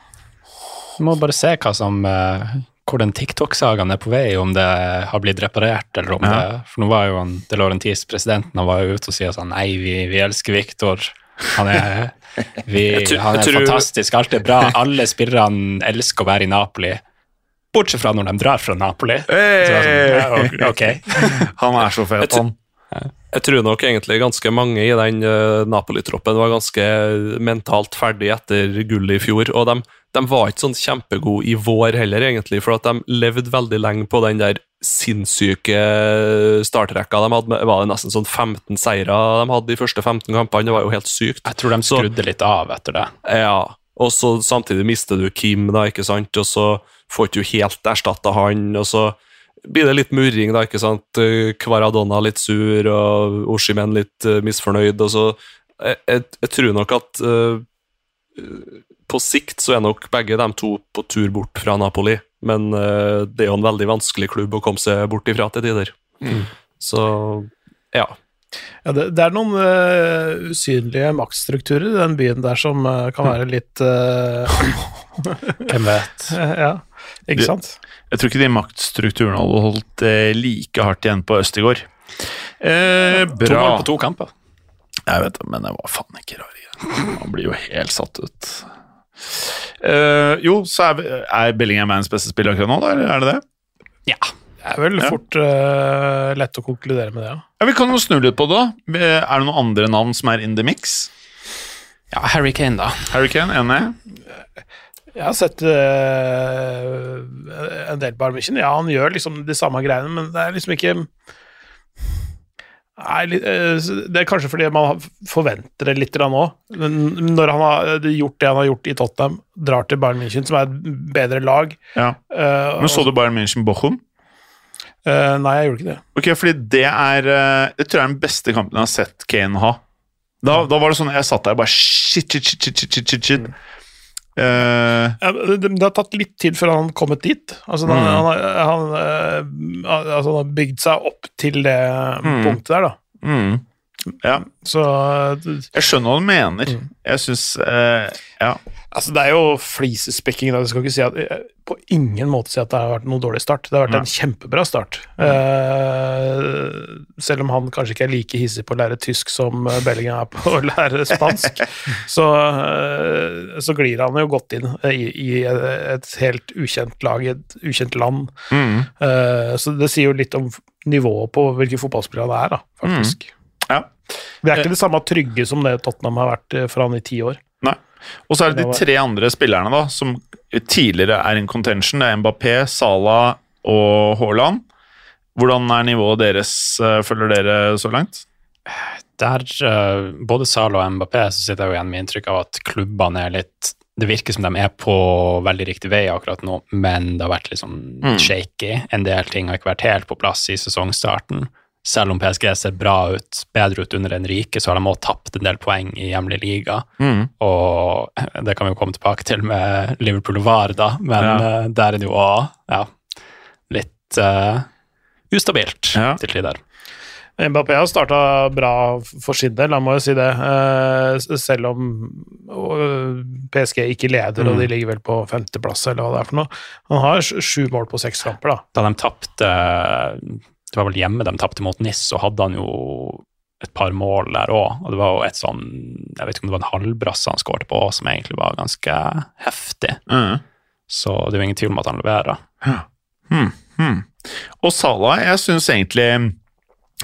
Du må bare se hva som eh, hvor den TikTok-sagaen er på vei, om det har blitt reparert, eller om
Ja.
det For nå var jo han, De Laurentis, presidenten, han var jo ute og sier sånn Nei, vi, vi elsker Viktor. Han er, vi,
tror-
han er
tror-
fantastisk, alt er bra. Alle spillerne elsker å være i Napoli. Bortsett fra når de drar fra Napoli. Sånn, ja, ok.
Han er så fet, han.
Jeg tror nok egentlig ganske mange i den eh, Napoli-troppen var ganske mentalt ferdig etter gullet i fjor. Og de, de var ikke sånn kjempegode i vår heller, egentlig, for at de levde veldig lenge på den der sinnssyke startrekka de hadde. med- Var det nesten sånn 15 seire de hadde de første 15 kampene? Det var jo helt sykt.
Jeg tror de
Så-
skrudde litt av etter det.
Ja, og så samtidig mister du Kim, da, ikke sant, og så får ikke du helt erstatta han, og så blir det litt murring, da, ikke sant. Kvaradonna litt sur, og Oshimen litt misfornøyd, og så jeg, jeg, jeg tror nok at eh, på sikt så er nok begge de to på tur bort fra Napoli, men uh, det er jo en veldig vanskelig klubb å komme seg bort ifra til tider. Så ja.
Ja, det, det er noen uh, usynlige maktstrukturer i den byen der som uh, kan være litt
Hvem vet?
Ja, ikke sant?
Jeg tror ikke de maktstrukturene hadde holdt like hardt igjen på Østigård. Eh,
To
bra.
mål på to kamper.
Jeg vet det, men det var faen ikke rar greier. Man blir jo helt satt ut. Eh, jo, så er, er Bellingham verdens beste spiller akkurat nå, da? Eller er det det?
Ja.
Det er vel
Ja.
fort uh, lett å konkludere med det, ja.
Ja, Vi kan jo snu litt på det. da. Er det noen andre navn som er in the mix?
ja, Harry Kane, da.
Harry Kane, enig?
Jeg har sett uh, en del på Armichen. Ja, han gjør liksom de samme greiene, men det er liksom ikke Det er kanskje fordi man forventer det litt òg. Når han har gjort det han har gjort i Tottenham, drar til Bayern München, som er et bedre lag
Ja.
eh,
Men så du Bayern München Bochum?
eh, Nei, jeg gjorde ikke det.
Ok, fordi det er Jeg Det tror jeg er den beste kampen jeg har sett Kane ha. Da, da var det sånn Jeg satt der og bare shit, shit, shit, shit, shit, shit, shit,
Ja, det, det har tatt litt tid før han har kommet dit. Altså,
Mm.
han, han, han, eh, altså, han har bygd seg opp til det
Mm.
punktet der, da.
mm. Ja.
Så
Jeg skjønner hva du mener. Jeg syns eh, Ja.
Altså, det er jo flisespekking. da. Jeg skal ikke si at, eh, på ingen måte si at det har vært noen dårlig start. Det har vært en kjempebra start. Eh, selv om han kanskje ikke er like hissig på å lære tysk som eh, Bellingham er på å lære spansk, så, uh, så glir han jo godt inn i, i et helt ukjent lag i et ukjent land. Eh, så det sier jo litt om nivået på hvilke fotballspillere han er, da, faktisk.
Ja.
Vi er ikke det samme trygge som det Tottenham har vært eh, for han i ti år.
Nei. Og så er det de tre andre spillerne da, som tidligere er in contention. Det er Mbappé, Salah og Haaland. Hvordan er nivået deres, eh, følger dere så langt?
Der, eh, både Salah og Mbappé, så sitter jeg jo igjen med inntrykk av at klubbene er litt Det virker som de er på veldig riktig vei akkurat nå, men det har vært litt sånn shaky. En del ting har ikke vært helt på plass i sesongstarten. Selv om PSG ser bra ut, bedre ut under Enrique, så har de også tapt en del poeng i hjemlig liga. Og det kan vi jo komme tilbake til med Liverpool og VAR, da, men
Ja.
eh, der er det jo òg ja, litt uh, ustabilt
Ja.
til tider.
Mbappé har starta bra for sin del, han må jo si det. Eh, Selv om PSG ikke leder, og de ligger vel på femteplass, eller hva det er for noe. Han har sju mål på seks kamper, da.
Da de tapte Det var vel hjemme de tapte mot NIS, så hadde han jo et par mål der òg. Og det var jo et sånn Jeg vet ikke om det var en halvbrasse han skårte på, som egentlig var ganske heftig.
Mm.
Så det er jo ingen tvil om at han leverer.
Og Salah, jeg syns egentlig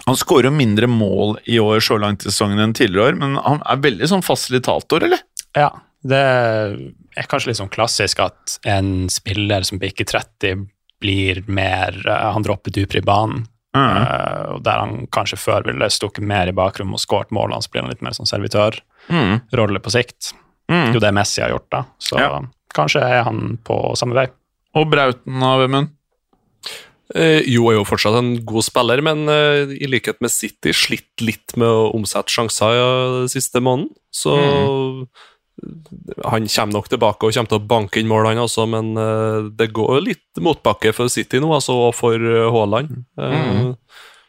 Han skårer jo mindre mål i år så langt i sesongen enn tidligere år, men han er veldig sånn fasilitator, eller?
Ja, det er kanskje litt sånn klassisk at en spiller som bikker 30, blir mer eh, Han dropper dypere i banen. Eh, og der han kanskje før ville stukket mer i bakrommet og skåret målene, så blir han litt mer sånn servitørrolle på sikt. Det er jo det Messi har gjort, da. Så
Ja.
kanskje er han på samme vei.
Og Brauten av Vemund?
Eh, jo er jo fortsatt en god spiller, men eh, i likhet med City slitt litt med å omsette sjanser ja, den siste måneden. Så han kommer nok tilbake og kommer til å banke inn mål, han også, men eh, det går litt motbakke for City nå, altså, og for eh, Haaland. Eh,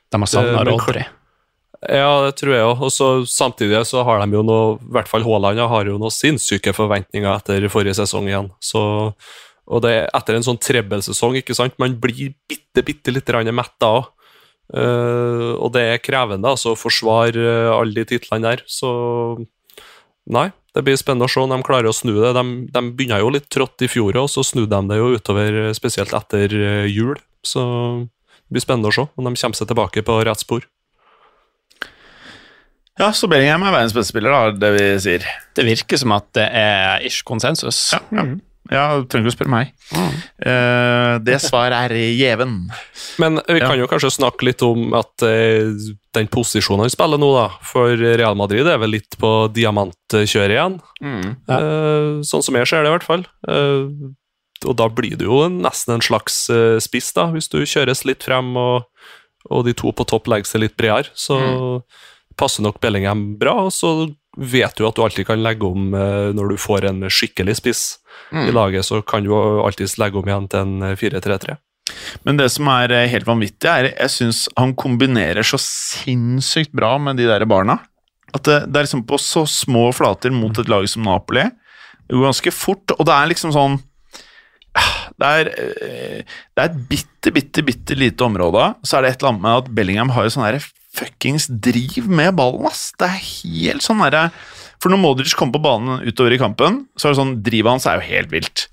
De har savna Rodry.
Ja, det tror jeg òg. Og så samtidig så har de jo noe I hvert fall Haaland har jo noen sinnssyke forventninger etter forrige sesong igjen. Så, og det er etter en sånn trebbelsesong, ikke sant. Man blir bitte, bitte litt metta òg. og det er krevende altså, å forsvare alle de titlene der. Så nei, det blir spennende å se om de klarer å snu det. De, de begynner jo litt trått i fjor, og så snudde de det jo utover, spesielt etter eh, jul. Så det blir spennende å se om de kommer seg tilbake på rett spor.
Ja, så Bellingham er verdens beste spiller, da, det vi sier.
Det virker som at det er ish konsensus.
Ja, ja du trenger ikke å spørre meg. Uh, det svaret er gjeven.
Men vi kan
Ja.
jo kanskje snakke litt om at uh, den posisjonen han spiller nå, da, for Real Madrid er vel litt på diamantkjøret igjen. Eh, sånn som jeg ser det, i hvert fall. Og da blir det jo nesten en slags spiss, da, hvis du kjøres litt frem og, og de to på topp legger seg litt bredere. Så passer nok Bellingham bra, og så vet du at du alltid kan legge om eh, når du får en skikkelig spiss i laget, så kan du alltids legge om igjen til en eh, 4-3-3.
Men det som er eh, helt vanvittig, er jeg syns han kombinerer så sinnssykt bra med de der barna. At det, det er liksom på så små flater mot et lag som Napoli. Det går ganske fort, og det er liksom sånn det er, eh, det er et bitte, bitte, bitte lite område. Så er det et eller annet med at Bellingham har jo sånn fuckings driv med ballen, ass. Det er helt sånn derre For når Modric kommer på banen utover i kampen, så er det sånn Drivet hans er jo helt vilt.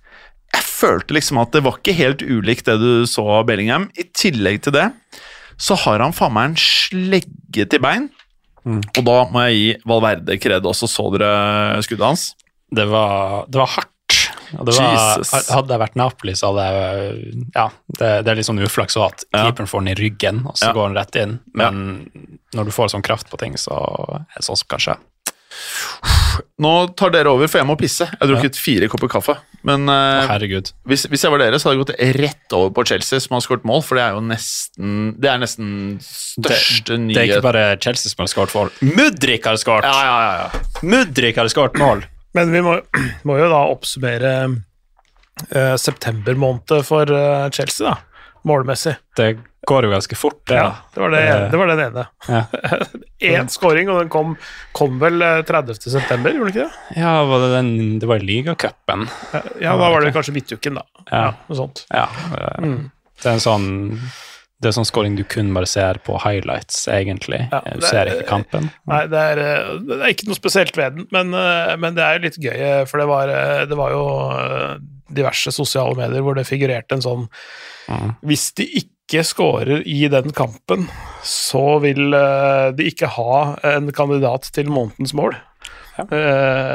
Jeg følte liksom at det var ikke helt ulikt det du så av Bellingham. I tillegg til det så har han faen meg en slegge til bein. Og da må jeg gi Valverde kred også. Så dere skuddet hans?
Det var, det var hardt. Var, hadde jeg vært Napoli, så hadde jeg Ja, det, det er litt sånn uflaks også at
Ja.
keeperen får den i ryggen, og så går den rett inn. Men når du får sånn kraft på ting, så er det sånn som kan skje.
Nå tar dere over, for jeg må pisse. Jeg har drukket fire kopper kaffe. Men
uh,
hvis, hvis jeg var dere, så hadde jeg gått rett over på Chelsea, som har skåret mål, for det er jo nesten Det er nesten største
Det er ikke bare Chelsea som har skåret mål. Mudrik har skåret!
Ja, ja, ja, ja.
Mudrik har skåret mål!
Men vi må, må jo da oppsummere uh, september måned for uh, Chelsea, da. Målmessig.
Det går jo ganske fort, det.
Ja, det var, det, det var den ene.
Ja.
Én scoring, og den kom, kom vel eh, 30. september, gjorde den ikke det?
Ja, var det, den, det var ligacupen.
Ja, da var det kanskje midtuken, da.
Ja.
Ja, noe sånt.
Ja. eh, Det er en sånn det er sånn scoring du kun bare ser på highlights, egentlig.
Ja,
du ser
er-
ikke kampen.
Nei, det er, eh, det er ikke noe spesielt ved den, men, eh, men det er litt gøy, eh, for det var, det var jo diverse sosiale medier hvor det figurerte en sånn
Mm.
Hvis de ikke scorer i den kampen, så vil de ikke ha en kandidat til månedens mål.
Ja.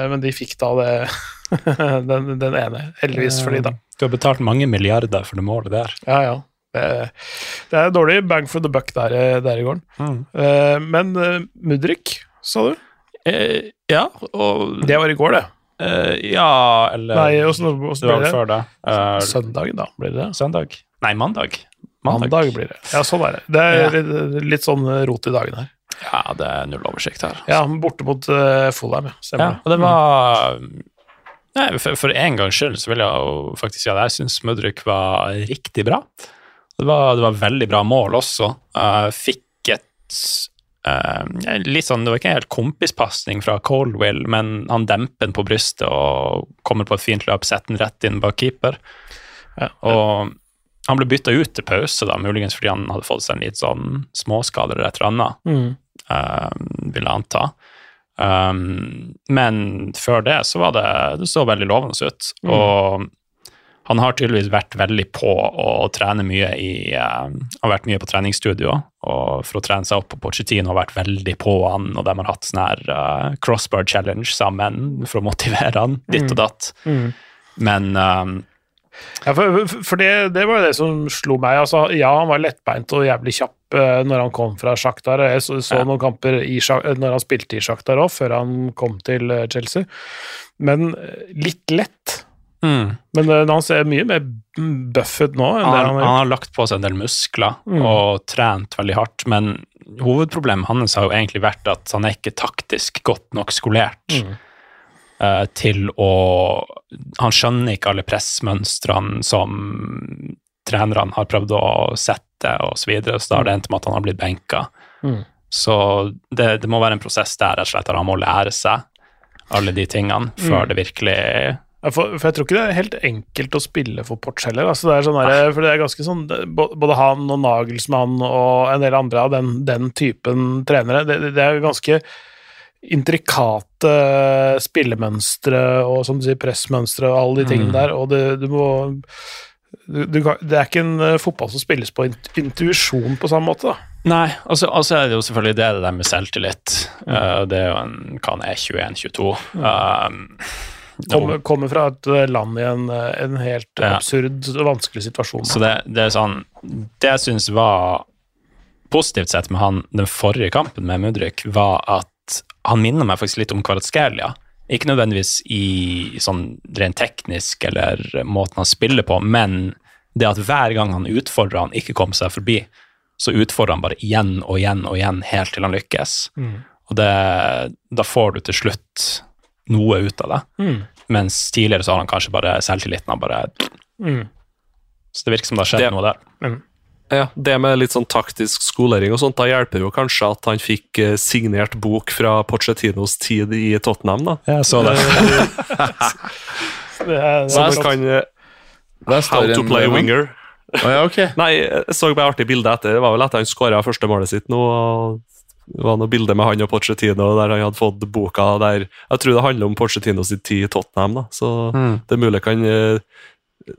Men de fikk da det den, den ene, heldigvis for de, da.
Du har betalt mange milliarder for det målet der.
Ja, ja. Det, det er dårlig bang for the buck der, der i gården. Eh, Men eh, Mudrik, sa du?
Eh, ja, og
Det var i går, det.
eh, Ja, eller
Nei, åssen åssen det?
før det. Uh,
Søndag, da, blir det det?
søndag? Nei, mandag.
Mandag blir det. Ja, sånn er det. Det er litt, litt sånn rot i dagen her.
Ja, det er null oversikt her.
Ja, borte mot uh, Fulham, ja.
Ja, og det var Nei, for, for en gangs skyld så vil jeg jo faktisk si at jeg syns Mudryk var riktig bra. Det var, det var veldig bra mål også. Uh, fikk et uh, litt sånn, Det var ikke en helt kompispasning fra Colwill, men han demper den på brystet og kommer på et fint løp, setter den rett inn bak keeper. Og han ble bytta ut til pause, da, muligens fordi han hadde fått seg en litt sånn småskade eller et eller annet
Mm.
uh, vil jeg anta. Um, men før det så var det Det så veldig lovende ut. Og han har tydeligvis vært veldig på å trene mye i eh, Har vært mye på treningsstudio og for å trene seg opp. Og Pochettino har vært veldig på han, og de har hatt sånn her uh, crossbar challenge sammen for å motivere han, ditt og datt.
Mm.
Men um,
Ja, for, for det, det var jo det som slo meg. Altså, ja, han var lettbeint og jævlig kjapp uh, når han kom fra Shakhtar. Jeg så, så
Ja.
noen kamper i, når han spilte i Shakhtar òg, før han kom til Chelsea. Men litt lett.
Mm.
Men uh, han ser mye mer buff ut nå enn
han,
det
han
har Han
har lagt på seg en del muskler
Mm.
og trent veldig hardt, men hovedproblemet hans har jo egentlig vært at han er ikke taktisk godt nok skolert
Mm.
uh, til å Han skjønner ikke alle pressmønstrene som trenerne har prøvd å sette, og så videre, så da har det endt med at han har blitt benka.
Mm.
Så det, det må være en prosess der rett og slett, der han må lære seg alle de tingene før
Mm.
det virkelig
for, for jeg tror ikke det er helt enkelt å spille for Porch heller. Altså det er sånn der, for det er ganske sånn Både han og Nagelsmann og en del andre av den, den typen trenere, det, det er ganske intrikate spillemønstre og som du sier, pressmønstre og alle de tingene der, og det, du må du, du, Det er ikke en eh, fotball som spilles på int- intuisjon på samme måte, da.
Nei, og så altså, altså er det jo selvfølgelig det, det der med selvtillit. Uh, det er jo en Kan er, 21-22. Um,
Kommer, kommer fra et eh, land i en, eh, en helt
Ja.
absurd og vanskelig situasjon.
så det, det er sånn Det jeg syns var positivt sett med han den forrige kampen med Mudryk, var at han minner meg faktisk litt om Kvaratskhelia. Ikke nødvendigvis i sånn rent teknisk eller måten han spiller på, men det at hver gang han utfordrer han ikke kom seg forbi, så utfordrer han bare igjen og igjen og igjen helt til han lykkes.
Mm.
Og det, da får du til slutt noe ut av det.
Mm.
Mens tidligere så har han kanskje bare selvtilliten har bare
Mm.
Så det virker som det har skjedd
Det-
noe der.
Ja, Det med litt sånn taktisk skolering og sånt, da hjelper jo kanskje at han fikk eh, signert bok fra Pochettinos tid i Tottenham, da.
Jeg så det.
Det er,
Så han kan eh, How to play winger.
Oh, ja, okay.
Nei, jeg så bare artig bilde etter. Det var vel etter han skåra første målet sitt nå. og Det var noe bilde med han og Pochettino der han hadde fått boka der Jeg tror det handler om Pochettino sitt tid i Tottenham, da. Så det er mulig kan eh,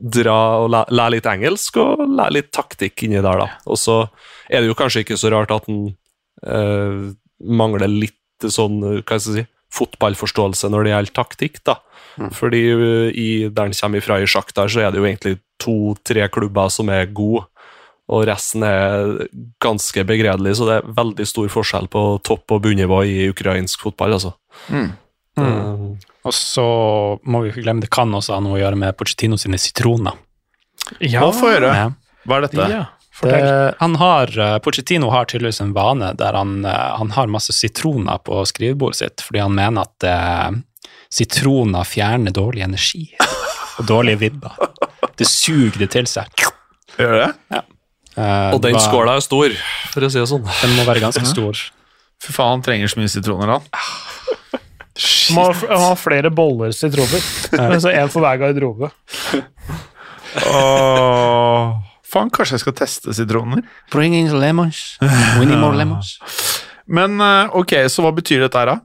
dra og læ- lære litt engelsk og lære litt taktikk inni der, da. Og så er det jo kanskje ikke så rart at han eh, mangler litt sånn, hva skal jeg si, fotballforståelse når det gjelder taktikk, da. Fordi eh, i, der han kommer ifra i Sjaktar, så er det jo egentlig to-tre klubber som er gode, og resten er ganske begredelig, så det er veldig stor forskjell på topp- og bunnivå i ukrainsk fotball, altså.
Mm.
Eh,
Og så må vi ikke glemme det kan også ha noe å gjøre med Pochettino sine sitroner.
Ja,
få høre. Hva er dette?
ja.
Det, han har, eh, Pochettino har tydeligvis en vane der han, eh, han har masse sitroner på skrivebordet sitt, fordi han mener at eh, sitroner fjerner dårlig energi og dårlige vibber. Det suger det til seg.
Gjør det?
Eh,
Og den
var-
skåla er stor, for å si det sånn.
Den må være ganske stor.
Fy faen, han trenger så mye sitroner, han.
Må ha- må ha flere boller sitroner. Så én for hver garderobe.
Åh, faen, kanskje jeg skal teste sitroner?
Bring in lemons. We need more lemons.
Men eh, ok, så hva betyr dette her, da?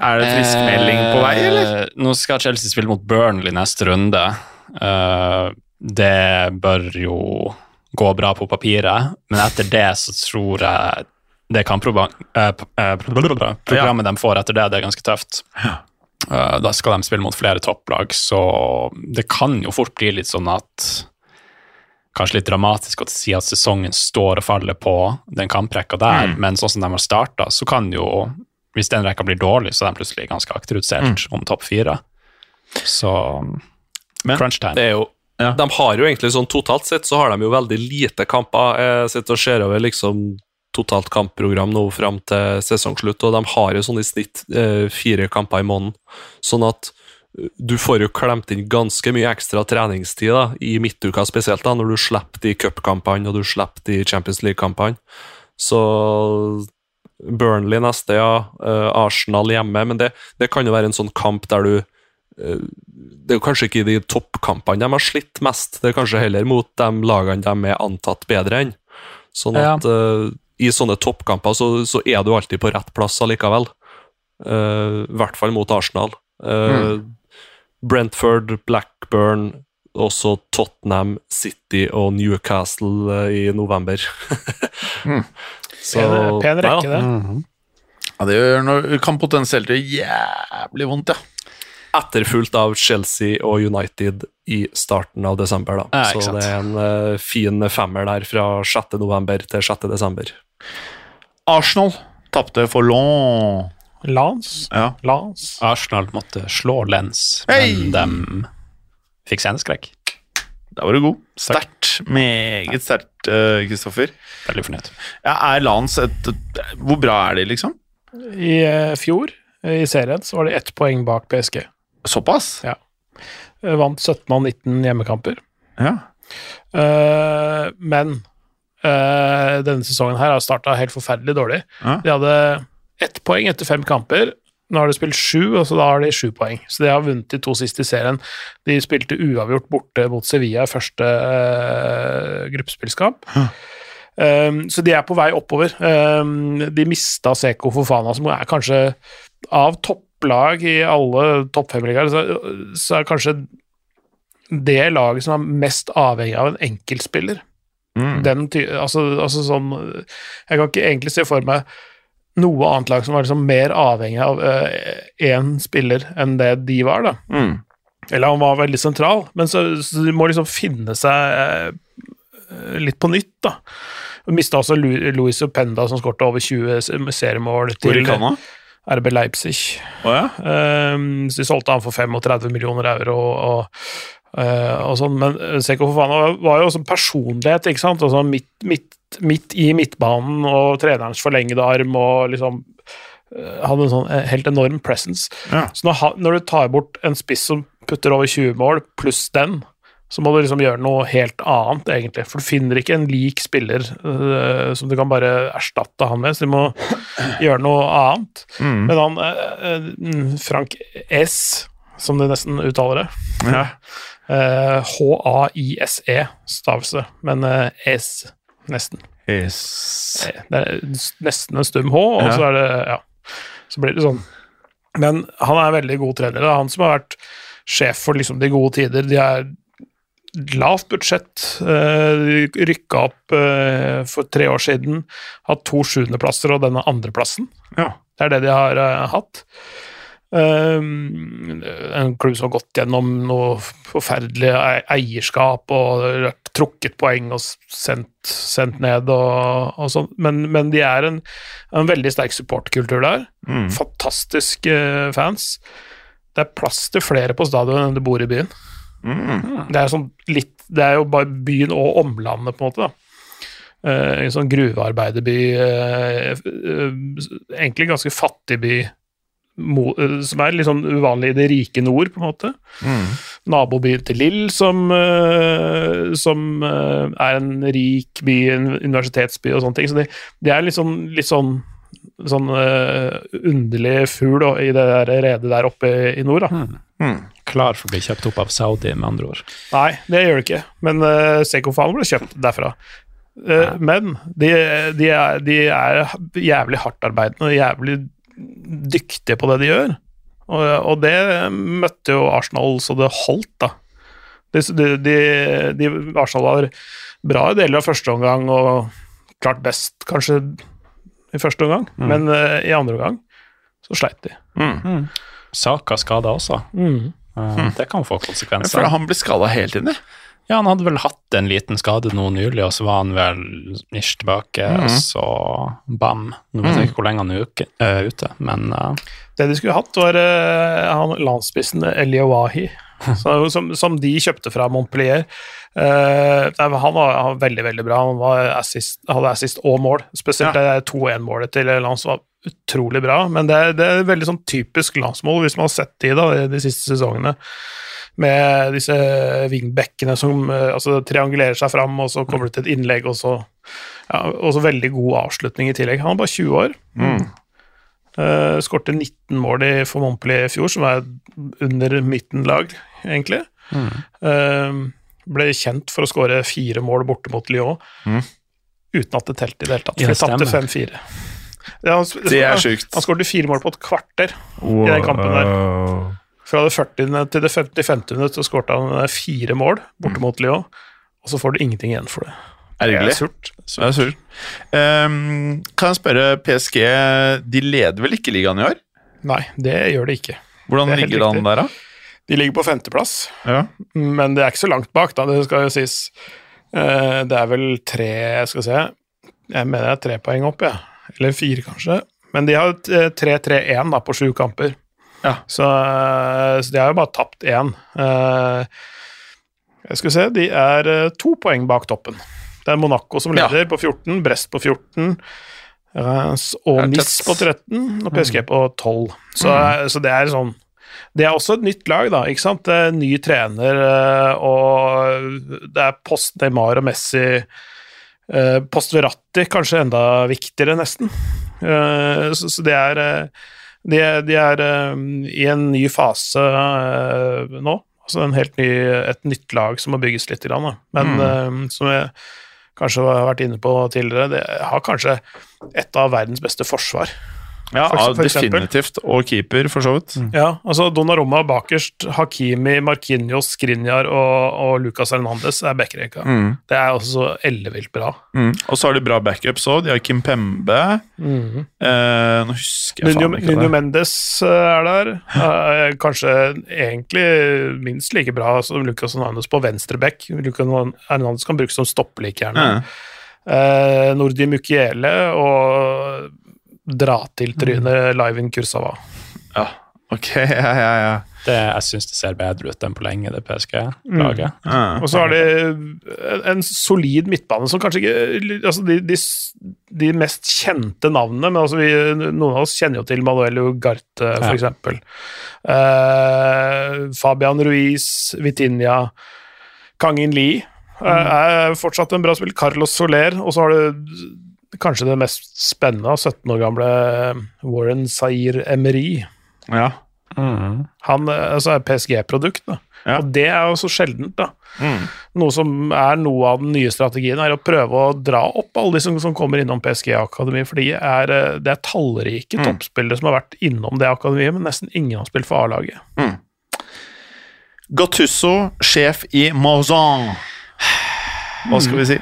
Er det friskmelding på vei, eller?
Eh, Nå skal Chelsea spille mot Burnley neste runde. Uh, det bør jo gå bra på papiret, men etter det så tror jeg det kampprogrammet uh, programmet de får etter det, det er ganske tøft. Eh, da skal de spille mot flere topplag, så det kan jo fort bli litt sånn at Kanskje litt dramatisk å si at sesongen står og faller på den kamprekka der, men sånn som de har starta, så kan jo Hvis den rekka blir dårlig, så er de plutselig ganske akterutseilt om topp fire. Så
Men
crunch time.
Det er jo
Ja.
De har jo egentlig sånn totalt sett så har de jo veldig lite kamper. Jeg sitter og ser over liksom totalt kampprogram nå fram til sesongslutt, og de har jo sånn i snitt eh, fire kamper i måneden. Sånn at eh, du får jo klemt inn ganske mye ekstra treningstid da, i midtuka spesielt, da, når du slipper de cupkampene og du slipper de Champions League-kampene. Så Burnley neste, ja. eh, Arsenal hjemme. Men det, det kan jo være en sånn kamp der du eh, Det er jo kanskje ikke de toppkampene de har slitt mest, det er kanskje heller mot de lagene de er antatt bedre enn. Sånn
Ja.
at eh, i sånne toppkamper så, så er du alltid på rett plass allikevel. Uh, I hvert fall mot Arsenal. Eh, Brentford, Blackburn, også Tottenham, City og Newcastle i november. Så-
Pen, rekke, det.
Mhm.
Ja, det gjør noe, kan potensielt gjøre jævlig vondt, ja.
Etterfulgt av Chelsea og United i starten av desember. Da.
Ja,
Så det er en uh, fin femmer der fra 6. november til 6. desember.
Arsenal tapte for Lyon.
Lans.
Ja.
Lans.
Arsenal måtte slå Lens,
hey!
men de fikk sceneskrekk.
Da var du god. Sterkt. Meget sterkt, Kristoffer. Kristoffer.
Veldig fornøyd.
Ja, er Lans et Hvor bra er de, liksom?
I uh, fjor, eh, i serien, så var det ett poeng bak PSG.
Såpass?
Ja. Eh, Vant 17 av 19 hjemmekamper.
Ja.
Uh, men uh, denne sesongen her har starta helt forferdelig dårlig.
Ja.
De hadde ett poeng etter fem kamper. Nå har de spilt sju, og så da har de sju poeng. Så de har vunnet de to siste i serien. De spilte uavgjort borte mot Sevilla i første uh, gruppespillskamp. Um, så de er på vei oppover. Um, de mista Seko Fofana, som er kanskje av topplag i alle topp fem-ligaer, så, så er kanskje det laget som er mest avhengig av en enkeltspiller.
Mm.
Den ty altså, altså sånn Jeg kan ikke egentlig se for meg noe annet lag som var liksom mer avhengig av én spiller enn det de var, da.
Mm.
Eller han var veldig sentral, men så, så de må liksom finne seg uh, litt på nytt, da. Mista også Louis Openda, som skårte over 20 se- seriemål til
Canada?
RB Leipzig.
Oh, ja?
Um, så de solgte han for 35 millioner euro og, og, og sånn, men Seko Fofana var, var jo også personlighet, ikke sant? Altså midt, midt, midt i midtbanen og trenerens forlengede arm og liksom eh, hadde en sånn eh, helt enorm presence.
Ja.
Så når, når du tar bort en spiss som putter over 20 mål, pluss den, så må du liksom gjøre noe helt annet, egentlig. For du finner ikke en lik spiller uh, som du kan bare erstatte han med, så du må gjøre noe annet.
Mm.
Men han eh, Frank S, som du nesten uttaler det.
ja.
H-A-I-S-E staves det, men S nesten.
Yes.
Eh, Det er nesten en stum H, og
Ja.
så er det Ja. Så blir det sånn. Men han er en veldig god trener. Det er han som har vært sjef for liksom de gode tider. De er lavt budsjett. eh, rykka opp eh, for tre år siden. Hatt to sjuendeplasser og denne andreplassen.
Ja.
Det er det de har eh, hatt. En klubb som har gått gjennom noe forferdelig eierskap og trukket poeng og sendt, sendt ned og, og sånn, men, men de er en, en veldig sterk supportkultur der.
Mm.
Fantastiske fans. Det er plass til flere på stadion enn det bor i byen.
Mm.
Det er, sånn litt, det er jo bare byen og omlandet, på en måte. da. Eh, en sånn gruvearbeiderby, eh, eh, egentlig ganske fattig by, mo- eh, som er litt sånn uvanlig i det rike nord, på en måte. Nabobyen til Lill, som, eh, som eh, er en rik by, en universitetsby og sånne ting. Så det, det er litt sånn, litt sånn, sånn uh, underlig fugl i det der redet der oppe i nord. da.
Klar for å bli kjøpt opp av Saudi, med andre ord.
Nei, det gjør det ikke. Men uh, Sekofan ble kjøpt derfra. Uh, Men de, de, er, de er jævlig hardtarbeidende og jævlig dyktige på det de gjør. Og, og det møtte jo Arsenal så det holdt, da. De, de, de, de, Arsenal var bra i deler av første omgang og klart best, kanskje, i første omgang. Men uh, i andre omgang så sleit de.
Saka skada også.
Mm.
Eh, Det kan få konsekvenser.
For han ble skada hele tiden.
Ja, han hadde vel hatt en liten skade nå nylig, og så var han vel ish tilbake, og så bam. Nå vet jeg ikke hvor lenge han er uke, eh, ute, men uh.
Det de skulle hatt, var uh, han landsspissen Eliowahi, som, som de kjøpte fra Montpellier. Uh, han var, han var veldig, veldig bra. Han var assist, hadde assist og mål. Spesielt ja. 2-1-målet til Lance var utrolig bra. Men det, er- det er veldig sånn typisk landsmål, hvis man har sett de da, de, siste sesongene. Med disse wingbackene som eh, altså, triangulerer seg fram, og så kommer det til et innlegg, og så ja, også veldig god avslutning i tillegg. Han er bare 20 år. Uh, Skårte 19 mål i for Montpellier i fjor, som er under midten lag, egentlig. Eh, ble kjent for å skåre fire mål borte mot Lyon, uten at det telte i det hele tatt. Vi tapte 5-4. Ja, han-
Det er sjukt.
Han skårte fire mål på et kvarter i den kampen der. Fra det 40. til det 55. minutt så skårte han eh, fire mål borte mot Lyon, og så får du ingenting igjen for det. Er
Ergerlig. Det er surt. Um, kan jeg spørre, PSG de leder vel ikke ligaen i år?
Nei, det gjør de ikke.
Hvordan
Det er
ligger det an der, da?
De ligger på femteplass.
Ja.
Men det er ikke så langt bak, da, det skal jo sies. Uh, Det er vel tre, skal vi se Jeg mener det er tre poeng opp, ja. Eller fire, kanskje. Men de har eh, 3-3-1 da, på sju kamper.
Ja.
Så, eh, så de har jo bare tapt én. Eh, Jeg skal se, de er eh, to poeng bak toppen. Det er Monaco som
Ja.
leder på 14, Brest på 14. eh, Og
Ja,
NIS på 13 og PSG på 12. Så, så det er sånn det er også et nytt lag, da. ikke sant? Ny trener, og det er post Neymar og Messi. Eh, Post kanskje enda viktigere, nesten. Eh, Så, så det er eh, De er, de er eh, i en ny fase eh, nå. Altså en helt ny, et nytt lag som må bygges litt. Grann. Men mm. som jeg kanskje har vært inne på tidligere, det har kanskje et av verdens beste forsvar.
Ja,
For- for
definitivt. Og keeper, for så vidt.
Ja, altså Donnarumma bakerst, Hakimi, Marquinhos, Skriniar og, og Lucas Hernandez er backrekka.
Mm.
Det er også så ellevilt bra.
Mm. Og så har de bra backups òg. De har Kim Pembe. Eh, nå husker jeg
Nuno,
faen ikke
Nuno
det.
Mendes eh, er der. Eh, kanskje egentlig minst like bra som Lucas Hernandez på venstre back. Lucas Hernandez kan brukes som stopper like gjerne.
Ja.
Eh, Nordi Mukiele og dra til
Mm.
trynet live in Kursava.
Ja, ok, ja, ja, ja.
det, jeg syns det ser bedre ut enn på lenge, det PSG-laget.
ja.
Og så har de en, en solid midtbane som kanskje ikke altså de, de, de mest kjente navnene, men altså vi, noen av oss kjenner jo til Manuel Ugarte, for
Ja.
Eh, Fabian Ruiz, Vitinha, Kangin Lee eh, er fortsatt en bra spiller. Carlos Soler, og så har du kanskje det mest spennende, 17 år gamle Warren Sair Emery.
ja.
Mm.
Han eh, altså er PSG-produkt, da.
Ja.
Og det er jo så sjeldent, da.
Mm.
Noe som er noe av den nye strategien, er å prøve å dra opp alle de som, som kommer innom PSG-akademi, for de er, eh, det er tallrike
Mm.
toppspillere som har vært innom det akademiet, men nesten ingen har spilt for A-laget.
Gattusso, sjef i Mauzan. Hva skal vi si?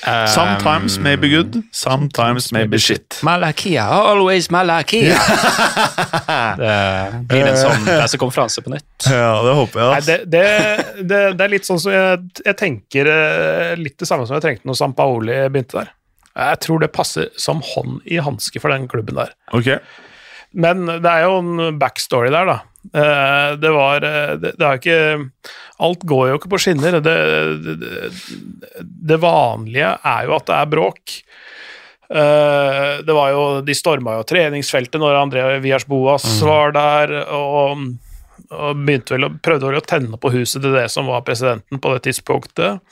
Sometimes may be good, sometimes may be shit.
Malakia, always Malakia! det blir en sånn pressekonferanse på nytt.
Ja, det håper
Nei,
jeg.
det, det, det, det er litt sånn som jeg, jeg tenker eh, Litt det samme som jeg tenkte når San Paoli begynte der. Jeg tror det passer som hånd i hanske for den klubben der.
Ok.
Men det er jo en backstory der, da. Eh, Det var eh, Det, det er ikke Alt går jo ikke på skinner. Det, det, det, vanlige er jo at det er bråk. Eh, det var jo, De storma jo treningsfeltet når André Vias Boas var der, og, og begynte vel prøvde vel å tenne på huset til det som var presidenten på det tidspunktet.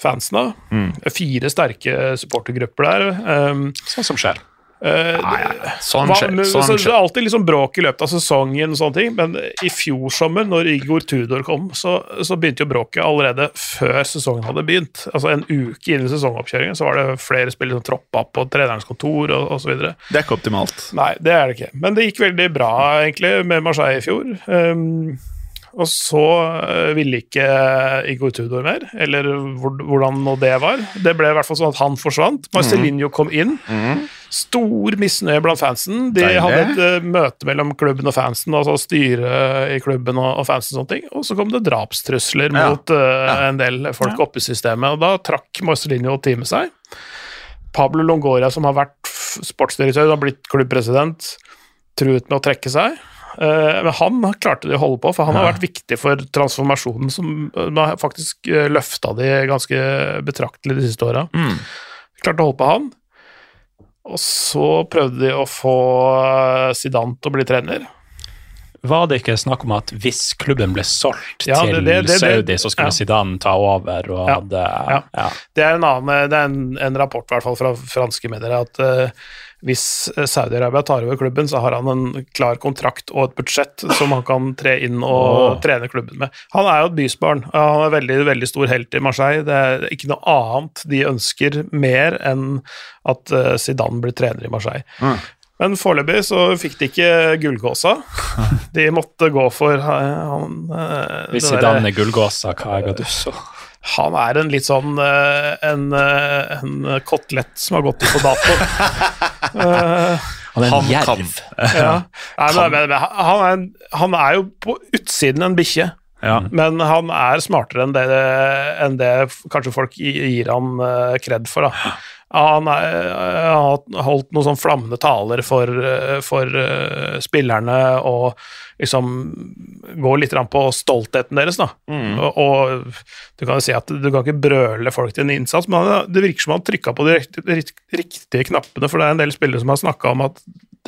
Fansen, da. Fire sterke supportergrupper der. Um,
Sånn som skjer.
Eh,
Sånn skjer.
men-
Sånn
så det er alltid liksom bråk i løpet av sesongen, og sånne ting, men i fjor sommer, når Igor Tudor kom, så, så begynte jo bråket allerede før sesongen hadde begynt. Altså En uke inn i sesongoppkjøringen så var det flere spillere som troppa på trenerens kontor og osv.
Det er ikke optimalt.
Nei, det er det ikke. Men det gikk veldig bra, egentlig, med Marseille i fjor. Um, og så uh, ville ikke Igor Tudor mer, eller hvordan nå det var. Det ble i hvert fall sånn at han forsvant. Marcelinho kom inn. Stor misnøye blant fansen. De
Deilig.
hadde et uh, møte mellom klubben og fansen, altså styret i klubben og, fansen og sånne ting. Og så kom det drapstrusler
Ja.
mot uh, en del folk oppe i systemet, og da trakk Marcelinho teamet seg. Pablo Longoria, som har vært sportsdirektør, har blitt klubbpresident, truet med å trekke seg. Eh, Men han klarte de å holde på, for han har vært viktig for transformasjonen som eh, har faktisk løfta de ganske betraktelig de siste åra. Klarte å holde på han. Og så prøvde de å få eh, Zidane til å bli trener.
Var det ikke snakk om at hvis klubben ble solgt
Ja,
til
det- det- det- det-
Saudi, så skulle
ja.
Zidane ta over og
Ja,
hadde
ja. Det er en, annen, det er en, en rapport i hvert fall fra franske medier at eh, hvis Saudi-Arabia tar over klubben, så har han en klar kontrakt og et budsjett som han kan tre inn og trene klubben med. Han er jo et bysbarn. Han er veldig, veldig stor helt i Marseille. Det er ikke noe annet de ønsker mer enn at eh, Zidane blir trener i Marseille. Men foreløpig så fikk de ikke gullgåsa. De måtte gå for eh, han eh,
Hvis Zidane er gullgåsa, hva er Gadusso?
Han er en litt sånn eh, en, eh, en kotelett som har gått ut på dato.
Han er en
Han
jerv.
ja. Han, er, han er jo på utsiden en bikkje,
Ja.
men han er smartere enn det, enn det kanskje folk gir han uh, kred for. Da. Han eh, har holdt noen sånn flammende taler for, eh, for eh, spillerne og liksom går litt på stoltheten deres. Da. Og, og du kan jo si at du kan ikke brøle folk til en innsats, men det virker som han trykka på de riktige, riktige knappene, for det er en del spillere som har snakka om at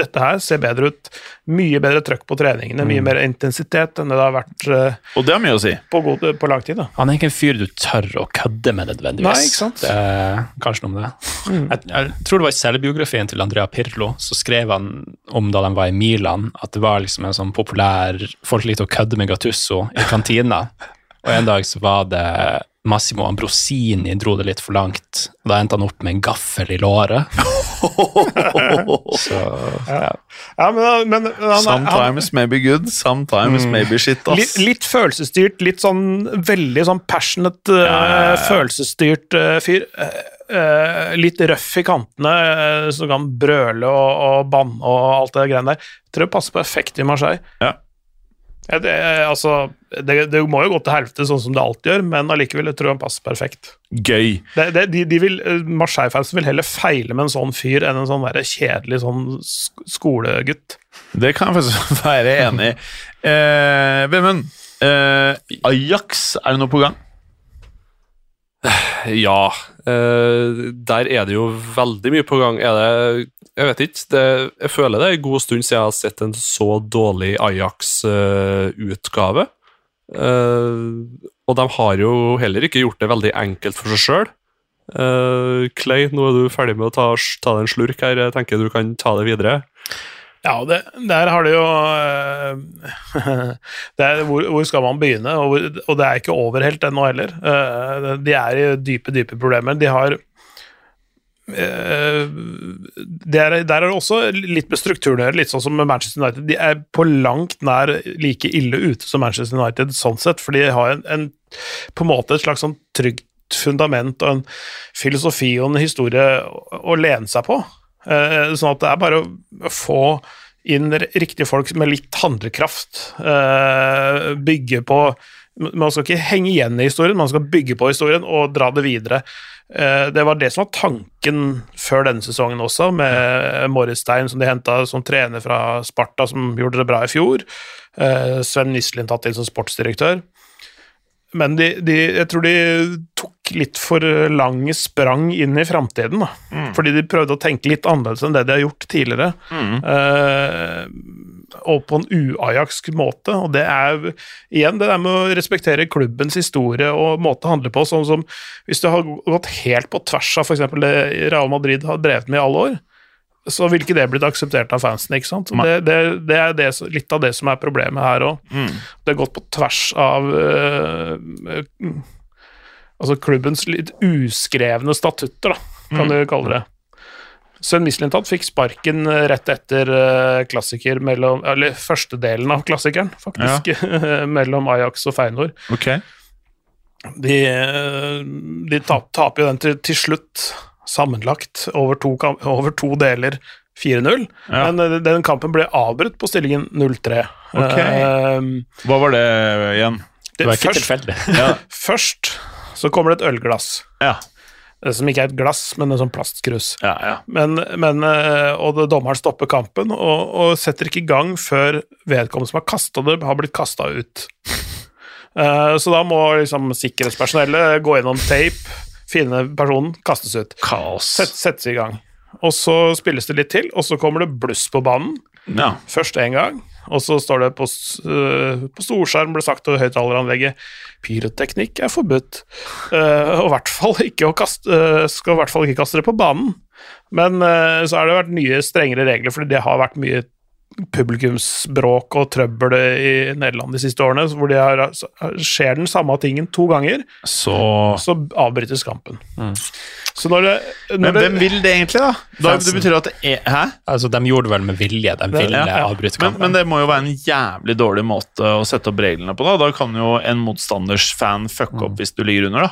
dette her ser bedre ut. Mye bedre trøkk på treningene, mye mer intensitet enn det det har vært uh,
Og det har mye å si.
på, god, på lang tid. Da.
Han er ikke en fyr du tør å kødde med nødvendigvis.
Nei, ikke sant?
Det er kanskje noe med det. Jeg, jeg tror det var i selvbiografien til Andrea Pirlo, så skrev han om da de var i Milan, at det var liksom en sånn populær Folk likte å kødde med Gattusso i kantina. Og en dag så var det Massimo Ambrosini dro det litt for langt. og Da endte han opp med en gaffel i låret. så ja.
Ja, men, men han, sometimes han,
maybe good, sometimes maybe shit, ass.
litt, litt følelsesstyrt, litt sånn veldig sånn passionate, ja, følelsesstyrt uh, fyr. Eh, eh, litt røff i kantene, uh, så kan brøle og, og banne og alt det greiene der. Jeg tror det passer perfekt i Marseille.
Ja.
Ja, det, altså, det, det må jo gå til helvete, sånn som det alltid gjør, men allikevel jeg tror han passer perfekt.
Gøy.
Det, det, de, de vil, eh, Marseille-fansen vil heller feile med en sånn fyr enn en sånn der kjedelig sånn skolegutt.
Det kan jeg faktisk være enig i. Eh, Vemund, eh, Ajax, er det noe på gang?
Ja, eh, der er det jo veldig mye på gang. Er det Jeg vet ikke. Det, jeg føler det er en god stund siden jeg har sett en så dårlig Ajax-utgave. og de har jo heller ikke gjort det veldig enkelt for seg sjøl. Clay, nå er du ferdig med å ta, ta deg en slurk her. Jeg tenker du kan ta det videre.
Ja, det, der har det jo uh, det er, hvor, hvor skal man begynne? Og, og det er ikke over helt ennå heller. Eh, De er i dype, dype problemer. De har eh, det er, Der er det også litt med strukturen å gjøre, litt sånn som Manchester United. De er på langt nær like ille ute som Manchester United, sånn sett, for de har en, en, på en måte et slags sånn trygt fundament og en filosofi og en historie å lene seg på. Eh, sånn at det er bare å få inn riktige folk med litt handlekraft. Uh, bygge på Man skal ikke henge igjen i historien, man skal bygge på historien og dra det videre. Uh, det var det som var tanken før denne sesongen også, med Morris Stein, som de henta som trener fra Sparta, som gjorde det bra i fjor. Uh, Sven Nislin tatt inn som sportsdirektør. Men de, de, jeg tror de tok litt for lange sprang inn i framtiden. Mm. Fordi de prøvde å tenke litt annerledes enn det de har gjort tidligere. Eh, og på en uajaksk måte. Og det er igjen det der med å respektere klubbens historie og måte å handle på. Sånn som hvis du har gått helt på tvers av f.eks. det Real Madrid har drevet med i alle år, så vil ikke det blitt akseptert av fansene. ikke sant? Det, det, det er det, litt av det som er problemet her òg. Det har gått på tvers av øh, altså klubbens litt uskrevne statutter, da, kan du kalle det. Sven Mislintat fikk sparken øh, rett etter øh, klassiker mellom Eller første delen av klassikeren, faktisk. mellom Ajax og Feinor.
Ok.
De, de taper jo den til, til slutt, sammenlagt, over to, over to deler. 4-0,
Ja.
men øh, den kampen ble avbrutt på stillingen 0-3.
Okay.
Uh,
Hva var det igjen?
Det var ikke
først,
tilfeldig.
Ja.
først så kommer det et ølglass.
Ja.
Som ikke er et glass, men en sånn plastkrus.
Ja, ja.
Men, men, eh, og det, dommeren stopper kampen og, og setter ikke i gang før vedkommende som har kasta det, har blitt kasta ut. uh, så da må liksom sikkerhetspersonellet gå gjennom tape, finne personen, kastes ut.
Kaos.
Sett, settes i gang. Og så spilles det litt til, og så kommer det bluss på banen.
Ja.
Først én gang, og så står det på, øh, på storskjerm ble sagt over høyttaleranlegget pyroteknikk er forbudt. Uh, og i hvert fall ikke å kaste, uh, skal i hvert fall ikke kaste det på banen. Men så har det vært nye strengere regler, fordi det har vært mye publikumsbråk og trøbbel i Nederland de siste årene, hvor det har, skjer den samme tingen to ganger,
Så
så avbrytes kampen. Så når det, når
Men hvem vil det egentlig, da? da det betyr at det er Hæ?
Altså, De gjorde det vel med vilje, de ville
Ja, ja.
avbryte kampen.
men det må jo være en jævlig dårlig måte å sette opp reglene på. Da Da kan jo en motstanders fan fucke opp hvis du ligger under, da.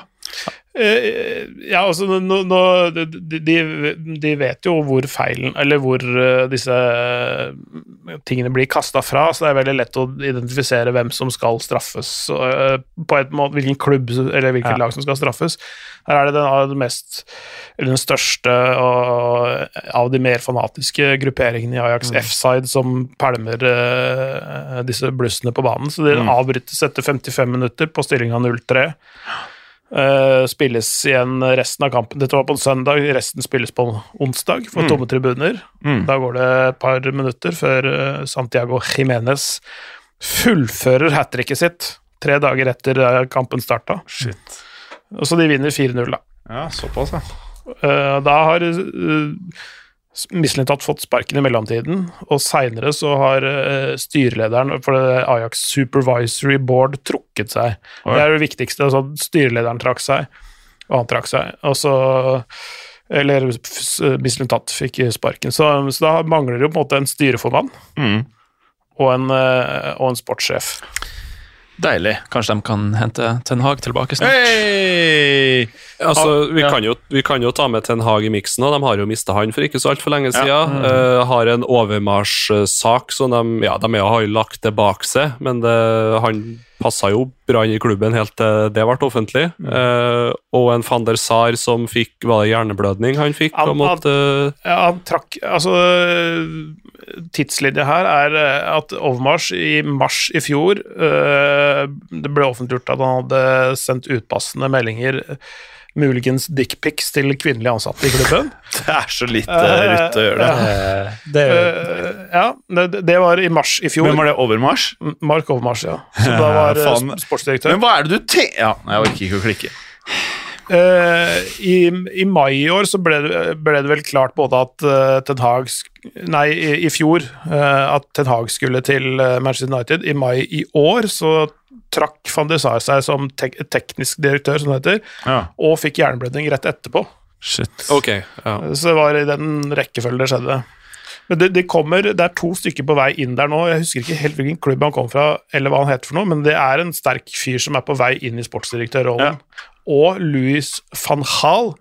Eh, Ja, altså nå, nå, de, de, de vet jo hvor feilen Eller hvor eh, disse eh, tingene blir kasta fra, så det er veldig lett å identifisere hvem som skal straffes. på et måte, Hvilken klubb eller hvilket
Ja.
lag som skal straffes. Her er det den, den mest Eller den største og, av de mer fanatiske grupperingene i Ajax F-side som pælmer disse blussene på banen. Så det avbrytes etter 55 minutter på stillinga 0-3. Eh, spilles igjen resten av kampen. Dette var på en søndag, resten spilles på onsdag for tomme tribuner. Da går det et par minutter før eh, Santiago Jimenez fullfører hat tricket sitt tre dager etter eh, kampen starta.
Shit.
Og så de vinner 4-0, da.
Ja, såpass, ja.
Uh, da har uh, Mislintat fått sparken i mellomtiden, og seinere så har eh, styrelederen for Ajax Supervisory Board trukket seg.
Oi.
Det er det viktigste. Altså, styrelederen trakk seg, og han trakk seg. Og så Eller Mislintat fikk sparken. Så, så da mangler det jo på en måte en styreformann
Mm.
og en, eh, og en sportssjef.
Deilig.
Kanskje de kan hente Ten Hag tilbake snart.
Hey!
Altså, vi,
Ja.
kan jo, vi kan jo ta med Ten Hag i miksen, og de har jo mista han for ikke så altfor lenge
Ja.
siden. Uh, har en overmarsjsak som de Ja, de er- har jo lagt det bak seg, men det, han passa jo bra inn i klubben helt til det ble offentlig. Eh, og en van der Sar som fikk Var det hjerneblødning han fikk?
Han-
måtte,
Ja, han trakk Altså, tidslinja her er eh, at Overmars i mars i fjor eh, Det ble offentliggjort at han hadde sendt utpassende meldinger, eh, muligens dickpics, til kvinnelige ansatte i klubben.
Det er så litt uh, rutt å gjøre det.
Eh, det
uh, ja, det, det var i mars i fjor.
Hvem var det? Overmars?
Mark Overmars, ja. Som da var eh, sportsdirektør.
Men hva er det du te... Ja, jeg orker ikke å klikke.
Eh, i, I mai i år så ble det, ble det vel klart både at eh, Ten Hag Nei, i, i fjor eh, at Ten Hag skulle til Manchester United. I mai i år så trakk van der Sar seg som tek teknisk direktør, som det heter,
Ja.
og fikk hjerneblødning rett etterpå.
Shit.
Okay, ja.
Så det var i den rekkefølgen det skjedde. Men det, de kommer, det er to stykker på vei inn der nå. Jeg husker ikke helt hvilken klubb han kom fra, eller hva han heter for noe, men det er en sterk fyr som er på vei inn i sportsdirektørrollen. Og Louis van Gaal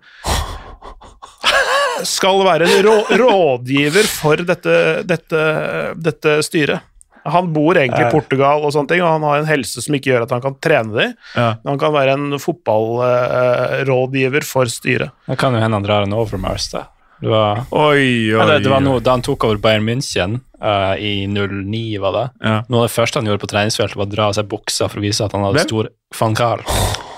skal være en rå, rådgiver for dette, dette, dette styret. Han bor egentlig i Portugal, og sånne ting, og han har en helse som ikke gjør at han kan trene dem.
Ja.
Men han kan være en fotballrådgiver for styret.
Det kan jo hende han drar en Overmars, da. Det var,
Oi, oi,
Eller, det var noe, da han tok over Bayern München uh, i 09, var det.
Ja.
Noe av det første han gjorde på treningsfeltet, var å dra av seg buksa for å vise at han hadde
Hvem?
stor Gaal.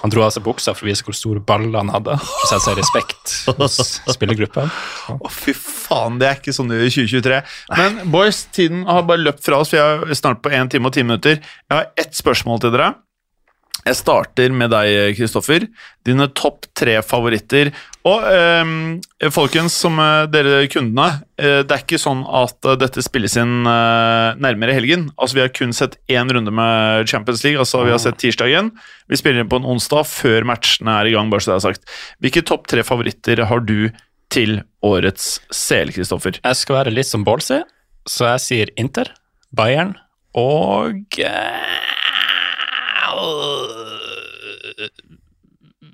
Han dro av seg buksa for å vise hvor store baller han hadde. Å sette seg respekt hos spillergruppen.
Å, fy faen, det er ikke sånn i 2023. Men boys, tiden har bare løpt fra oss, jeg er snart på 1 time og 10 minutter. Jeg har ett spørsmål til dere. Jeg starter med deg, Kristoffer. Dine topp tre favoritter. Og eh, folkens, som eh, dere kundene, eh, det er ikke sånn at eh, dette spilles inn eh, nærmere helgen. Altså, Vi har kun sett én runde med Champions League, altså vi har sett tirsdagen. Vi spiller inn på en onsdag før matchene er i gang. bare så det er sagt. Hvilke topp tre favoritter har du til årets CL, Kristoffer?
Jeg skal være litt som Ballsy, så jeg sier Inter, Bayern og eh,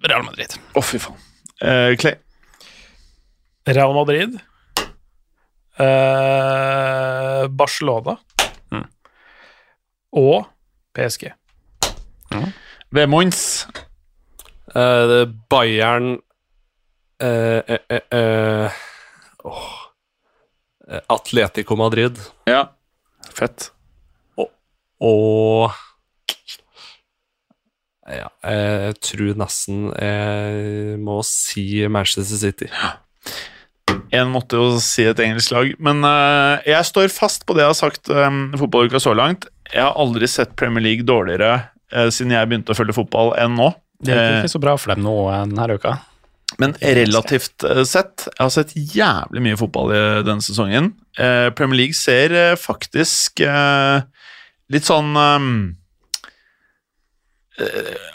Real Madrid.
Å, fy faen. Uh, Clay.
Real Madrid. Uh, Barcelona.
Mm.
Og PSG.
Eh, det er Bayern eh, åh. Eh, Atletico Madrid
Ja. Fett.
og ja, jeg tror nesten jeg må si Manchester City.
En måtte jo si et engelsk lag, men eh, jeg står fast på det jeg har sagt um, fotballuka så langt. Jeg har aldri sett Premier League dårligere eh, siden jeg begynte å følge fotball, enn nå.
Det gikk
Eh,
ikke så bra for dem nå denne uka.
Men relativt sett, jeg har sett jævlig mye fotball i denne sesongen. Eh, Premier League ser faktisk eh, litt sånn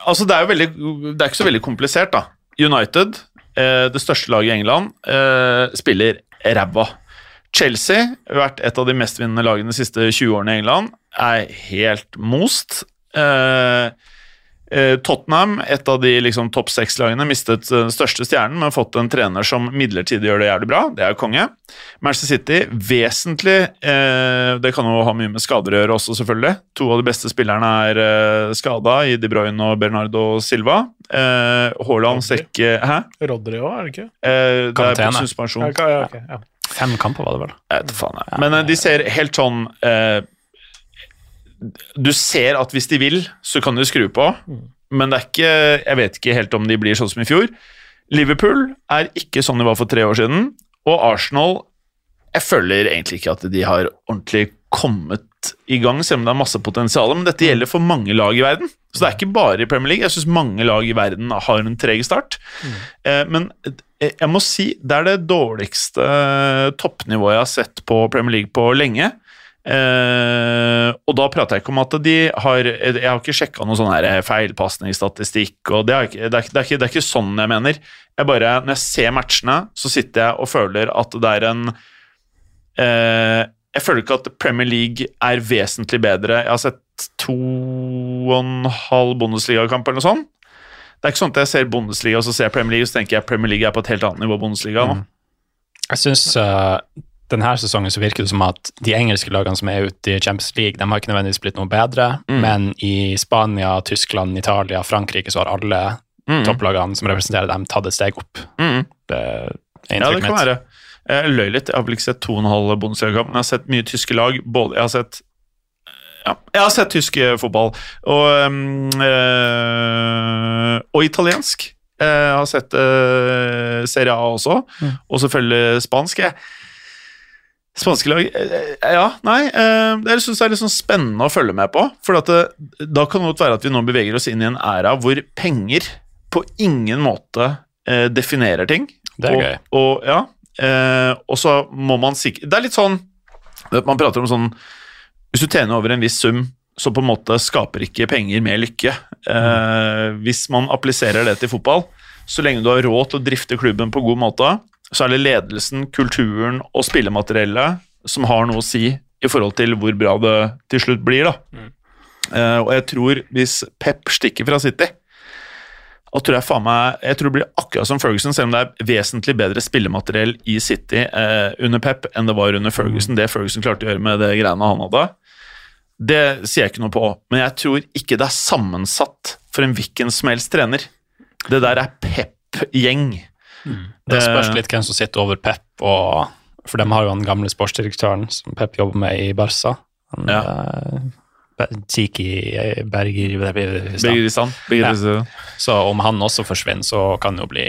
Altså, det er jo veldig Det er ikke så veldig komplisert, da. United, eh, det største laget i England, eh, spiller ræva. Chelsea, vært et av de mestvinnende lagene de siste 20 årene i England, er helt most. Eh, Eh, Tottenham, et av de liksom, topp seks-lagene, mistet eh, den største stjernen, men fått en trener som midlertidig gjør det jævlig bra. Det er jo konge. Manchester City, vesentlig eh, Det kan jo ha mye med skader å gjøre også, selvfølgelig. To av de beste spillerne er eh, skada i De Bruyne og Bernardo Silva. Eh, Haaland sekke Hæ?
Rodri òg, er det ikke?
Eh, det er på suspensjon.
Ja, okay, ok, ja.
Fem kamper var det vel.
Jeg vet faen jeg. Men eh, de ser helt sånn eh, Du ser at hvis de vil, så kan de skru på, men det er ikke Jeg vet ikke helt om de blir sånn som i fjor. Liverpool er ikke sånn de var for tre år siden, og Arsenal Jeg føler egentlig ikke at de har ordentlig kommet i gang, selv om det er masse potensial, men dette gjelder for mange lag i verden. Så det er ikke bare i Premier League. Jeg syns mange lag i verden har en treg start. Mm. men eh, jeg må si det er det dårligste toppnivået jeg har sett på Premier League på lenge. Eh, og da prater jeg ikke om at de har Jeg har ikke sjekka noen sånn her feilpasningsstatistikk, det er, ikke, det, det, det er ikke sånn jeg mener. Jeg bare, Når jeg ser matchene, så sitter jeg og føler at det er en eh, Jeg føler ikke at Premier League er vesentlig bedre. Jeg har sett to og en halv Bundesliga-kamp eller noe sånt. Det er ikke sånn at jeg ser Bundesliga og så ser jeg Premier League og så tenker jeg Premier League er på et helt annet nivå Bundesliga nå.
Jeg syns denne sesongen så virker det som at de engelske lagene som er ute i Champions League, de har ikke nødvendigvis blitt noe bedre, men i Spania, Tyskland, Italia, Frankrike så har alle
Mm.
topplagene som representerer dem, tatt et steg opp.
Mm.
Det er
Ja, det kan
mitt.
være. Jeg løy litt. Jeg har vel ikke sett to og en halv Bundesliga-kamp, men jeg har sett mye tyske lag. Både, jeg har sett ja, jeg har sett tysk eh, fotball. Og, eh, og italiensk. Jeg har sett uh, Serie A også, og selvfølgelig spansk. Jeg. Spanske lag eh, Ja, nei eh, Jeg syns det er litt sånn spennende å følge med på. For det, da kan det godt være at vi nå beveger oss inn i en æra hvor penger på ingen måte eh, definerer ting.
Det er
og,
gøy.
Og, ja, eh, og så må man sikkert Det er litt sånn Man prater om sånn Hvis du tjener over en viss sum, så på en måte skaper ikke penger mer lykke. Eh, hvis man appliserer det til fotball, så lenge du har råd til å drifte klubben på god måte, så er det ledelsen, kulturen og spillemateriellet som har noe å si i forhold til hvor bra det til slutt blir. da. Uh, og jeg tror hvis Pep stikker fra City og tror jeg, faen meg, jeg tror det blir akkurat som Ferguson, selv om det er vesentlig bedre spillemateriell i City eh, under Pep enn det var under Ferguson. Det Ferguson klarte å gjøre med det greiene han hadde, det sier jeg ikke noe på. Men jeg tror ikke det er sammensatt for en hvilken som helst trener. Det der er Pep-gjeng.
Det spørs
Eh,
litt hvem som sitter over Pep, og, for de har jo den gamle sportsdirektøren som Pep jobber med i Barca. Han,
Ja.
eh, Tiki Berger
Bergeristan. Ja.
Så om han også forsvinner, så kan det jo bli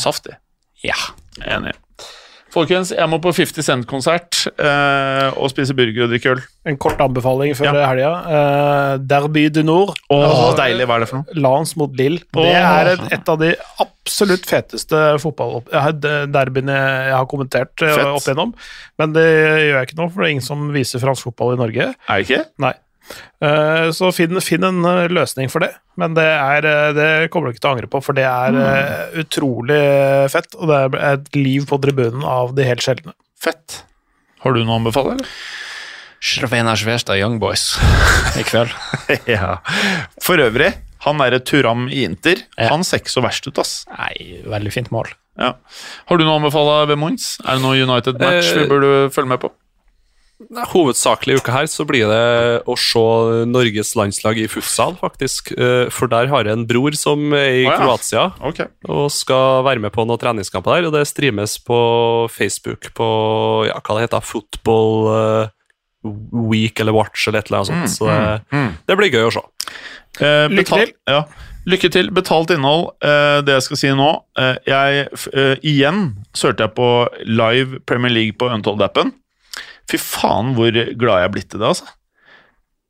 Saftig.
Ja.
Enig. Folkens, jeg må på 50 Cent-konsert eh, og spise burger og drikke øl.
En kort anbefaling før
Ja.
helga. Eh, Derby du Nord.
Åh,
Altså,
deilig. Hva er det for noe?
Lans mot Lill. Det er et, et av de absolutt feteste fotballderbyene jeg har kommentert eh,
Fett.
opp igjennom. Men det gjør jeg ikke nå, for det er ingen som viser fransk fotball i Norge.
Er det ikke?
Nei. Eh, Så finn, finn en eh, løsning for det. Men det, er, eh, det kommer du ikke til å angre på, for det er mm. utrolig fett. Og det er et liv på tribunen av de helt sjeldne.
Fett. Har du noe å anbefale, eller?
Shrevena Svestad Young Boys i kveld.
ja. For øvrig, han derre Turam i Inter,
Ja.
han ser ikke så verst ut, ass.
Nei, veldig fint mål.
Ja. Har du noe å anbefale ved Moins? Er det noe United-match
Eh,
vi burde følge med på?
Nei, Hovedsakelig i uka her så blir det å se Norges landslag i futsal, faktisk. Eh, For der har jeg en bror som er i
oh, ja.
Kroatia
okay.
og skal være med på noen treningskamper der. Og det streames på Facebook på ja, hva det heter, Football eh, Week eller Watch eller et eller annet sånt. Så det,
mm.
det blir gøy å se.
Eh,
Lykke til.
Ja. Lykke til. Betalt innhold. Eh, det jeg skal si nå eh, jeg, eh, Igjen så hørte jeg på live Premier League på Untold-appen. Fy faen hvor glad jeg er blitt i det, altså.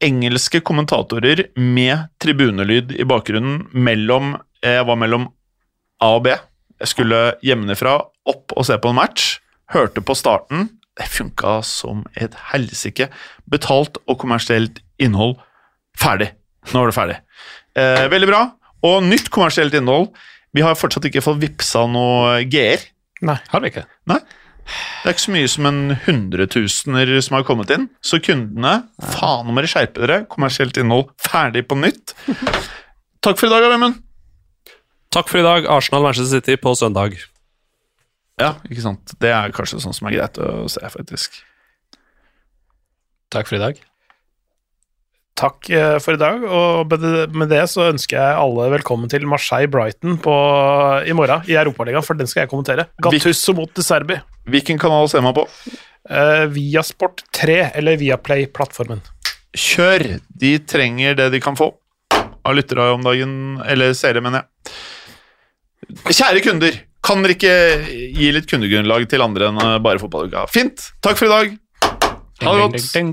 Engelske kommentatorer med tribunelyd i bakgrunnen mellom Jeg var mellom A og B. Jeg skulle hjemmefra opp og se på en match. Hørte på starten. Det funka som et helsike. Betalt og kommersielt innhold. Ferdig. Nå er det ferdig. Eh, veldig bra. Og nytt kommersielt innhold. Vi har fortsatt ikke fått vippsa noe GR.
Nei.
Har vi ikke?
Nei. Det er ikke så mye som en hundretusener som har kommet inn. Så kundene, faen om dere skjerper dere. Kommersielt innhold ferdig på nytt. Takk for i dag, Vemund.
Takk for i dag. Arsenal-Manchester City på søndag.
Ja, ikke sant. Det er kanskje sånn som er greit å se, faktisk.
Takk for i dag.
Takk eh, for i dag, og med det, så ønsker jeg alle velkommen til Marseille-Brighton på- i morgen i Europaligaen, for den skal jeg kommentere. Gattusso mot De Serbi.
Hvilken kanal ser man på?
Uh, via Sport 3, eller via Play-plattformen.
Kjør! De trenger det de kan få av lyttere om dagen. Eller seere, mener jeg. Kjære kunder, kan dere ikke gi litt kundegrunnlag til andre enn eh, bare fotballuka? Fint! Takk for i dag. Ha det godt.
Ding,